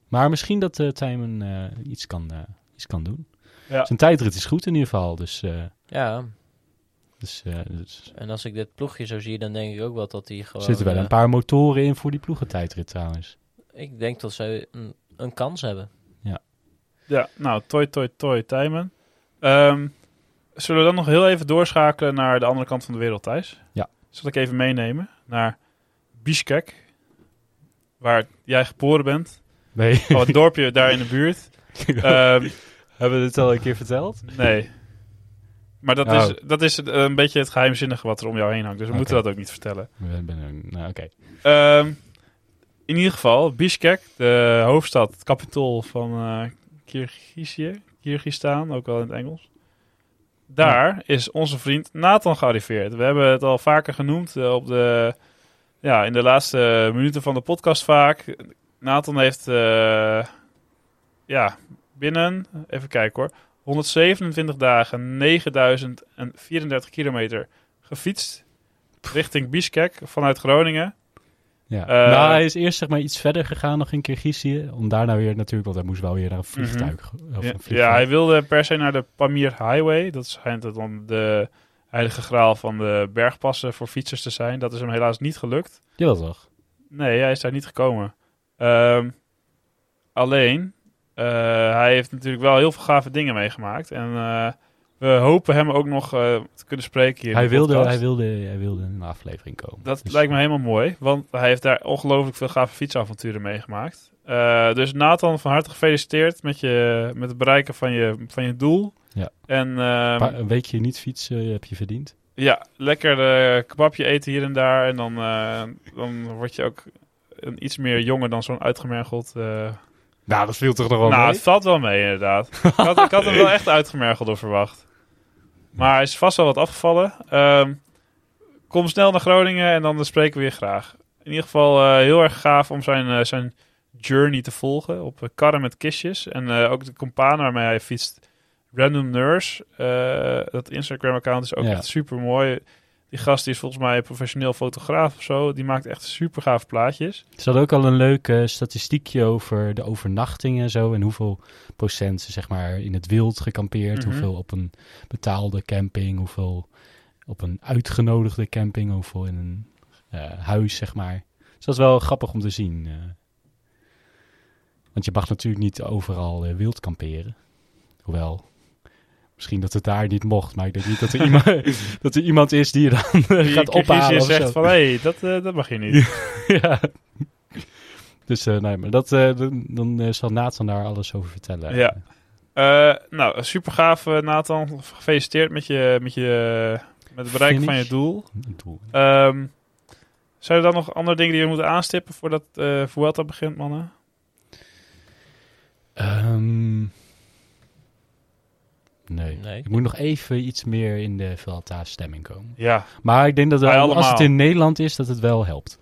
maar misschien dat uh, Tijmen eh, iets, kan, eh, iets kan doen. Ja. Zijn tijdrit is goed in ieder geval. Dus, eh, Ja, dus, eh, dus en als ik dit ploegje zo zie, dan denk ik ook wel dat hij er gewoon... zitten wel een paar motoren in voor die ploegentijdrit trouwens. Ik denk dat ze een, een kans hebben. Ja, nou, toi, toi, toi, Tijmen. Ehm, zullen we dan nog heel even doorschakelen naar de andere kant van de wereld, Thijs? Ja. Zal ik even meenemen naar Bishkek, waar jij geboren bent. Nee, Van (laughs) het dorpje daar in de buurt. (laughs) Ehm, hebben we dit al een keer verteld? nee. Maar dat, Oh. is, dat is een beetje het geheimzinnige wat er om jou heen hangt. Dus we moeten dat ook niet vertellen. Er- Nou, oké. Ehm, in ieder geval, Bishkek, de hoofdstad, het kapitool van eh Kirgizië, Kirgistaan, ook wel in het Engels. Daar is onze vriend Nathan gearriveerd. We hebben het al vaker genoemd eh, op de, ja, in de laatste minuten van de podcast vaak. Nathan heeft eh, ja, binnen, even kijken hoor, 127 dagen 9034 kilometer gefietst richting Bishkek vanuit Groningen. Ja. Eh, nou, hij is eerst zeg maar iets verder gegaan nog in Kirgizië. Om daarna weer natuurlijk, want hij moest wel weer naar een vliegtuig. Of Ja, hij wilde per se naar de Pamir Highway. Dat schijnt dan de heilige graal van de bergpassen voor fietsers te zijn. Dat is hem helaas niet gelukt. Jawel toch? Nee, hij is daar niet gekomen. Ehm, alleen, eh, hij heeft natuurlijk wel heel veel gave dingen meegemaakt. En eh, We hopen hem ook nog eh, te kunnen spreken hier in Hij de wilde, podcast. hij, wilde, hij wilde in een aflevering komen. Dat Dus- lijkt me helemaal mooi, want hij heeft daar ongelooflijk veel gave fietsavonturen meegemaakt. Eh, dus Nathan, van harte gefeliciteerd met, je, met het bereiken van je, van je doel. Ja. En ehm, een weekje niet fietsen heb je verdiend. ja, lekker eh kebabje eten hier en daar. En dan, eh, dan word je ook een iets meer jonger dan zo'n uitgemergeld... eh, Nou, dat viel toch nog wel nou, mee? het valt wel mee inderdaad. ik, had, ik had hem wel (laughs) echt uitgemergeld door verwacht. Maar hij is vast wel wat afgevallen. Ehm, kom snel naar Groningen en dan spreken we weer graag. In ieder geval eh, heel erg gaaf om zijn, eh, zijn journey te volgen op eh, karren met kistjes. En ook de compaan waarmee hij fietst, Random Nurse. dat Instagram-account is ook Ja. echt super mooi. Die gast die is volgens mij een professioneel fotograaf of zo. Die maakt echt super gaaf plaatjes. Ze hadden ook al een leuk statistiekje over de overnachtingen en zo. En hoeveel procent ze zeg maar in het wild gekampeerd. Mhm. Hoeveel op een betaalde camping. Hoeveel op een uitgenodigde camping. Hoeveel in een eh, huis zeg maar. Dus dat is wel grappig om te zien. eh. Want je mag natuurlijk niet overal eh, wild kamperen. Hoewel... Misschien dat het daar niet mocht, maar ik denk niet dat er iemand, (laughs) dat er iemand is die je dan eh, Die gaat ophalen. zegt van, hé, hey, dat, eh, dat mag je niet. (laughs) ja. Dus eh, nee, maar dat, dan, zal Nathan daar alles over vertellen. Ja. Nou, super gaaf, Nathan. Gefeliciteerd met, je, met, je, met het bereiken van je doel. Doel. Ehm, zijn er dan nog andere dingen die we moeten aanstippen voordat eh Vuelta begint, mannen? Ehm, nee. Nee. Ik moet nog even iets meer in de Vuelta-stemming komen. Ja. Maar ik denk dat wel, als het in Nederland is, dat het wel helpt.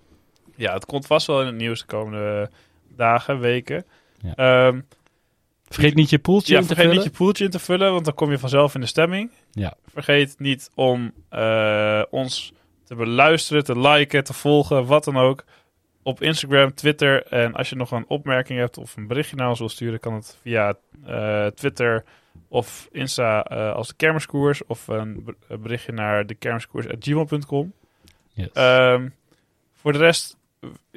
ja, het komt vast wel in het nieuws de komende dagen, weken. Ja. Ehm, Vergeet niet je poeltje ja, in te vergeet vullen. niet je poeltje in te vullen, want dan kom je vanzelf in de stemming. Ja. Vergeet niet om eh, ons te beluisteren, te liken, te volgen, wat dan ook. Op Instagram, Twitter. En als je nog een opmerking hebt of een berichtje naar ons wil sturen, kan het via eh, Twitter of Insta eh, als de Kermiskoers. Of een ber- een berichtje naar de kermiskoers.gmail.com. Yes. Ehm, voor de rest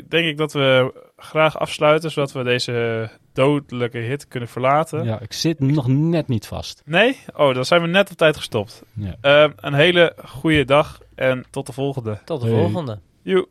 denk ik dat we graag afsluiten, zodat we deze dodelijke hit kunnen verlaten. ja, ik zit nog net niet vast. Nee? Oh, dan zijn we net op tijd gestopt. Ja. Ehm, een hele goede dag en tot de volgende. Tot de Hey. volgende. Joe.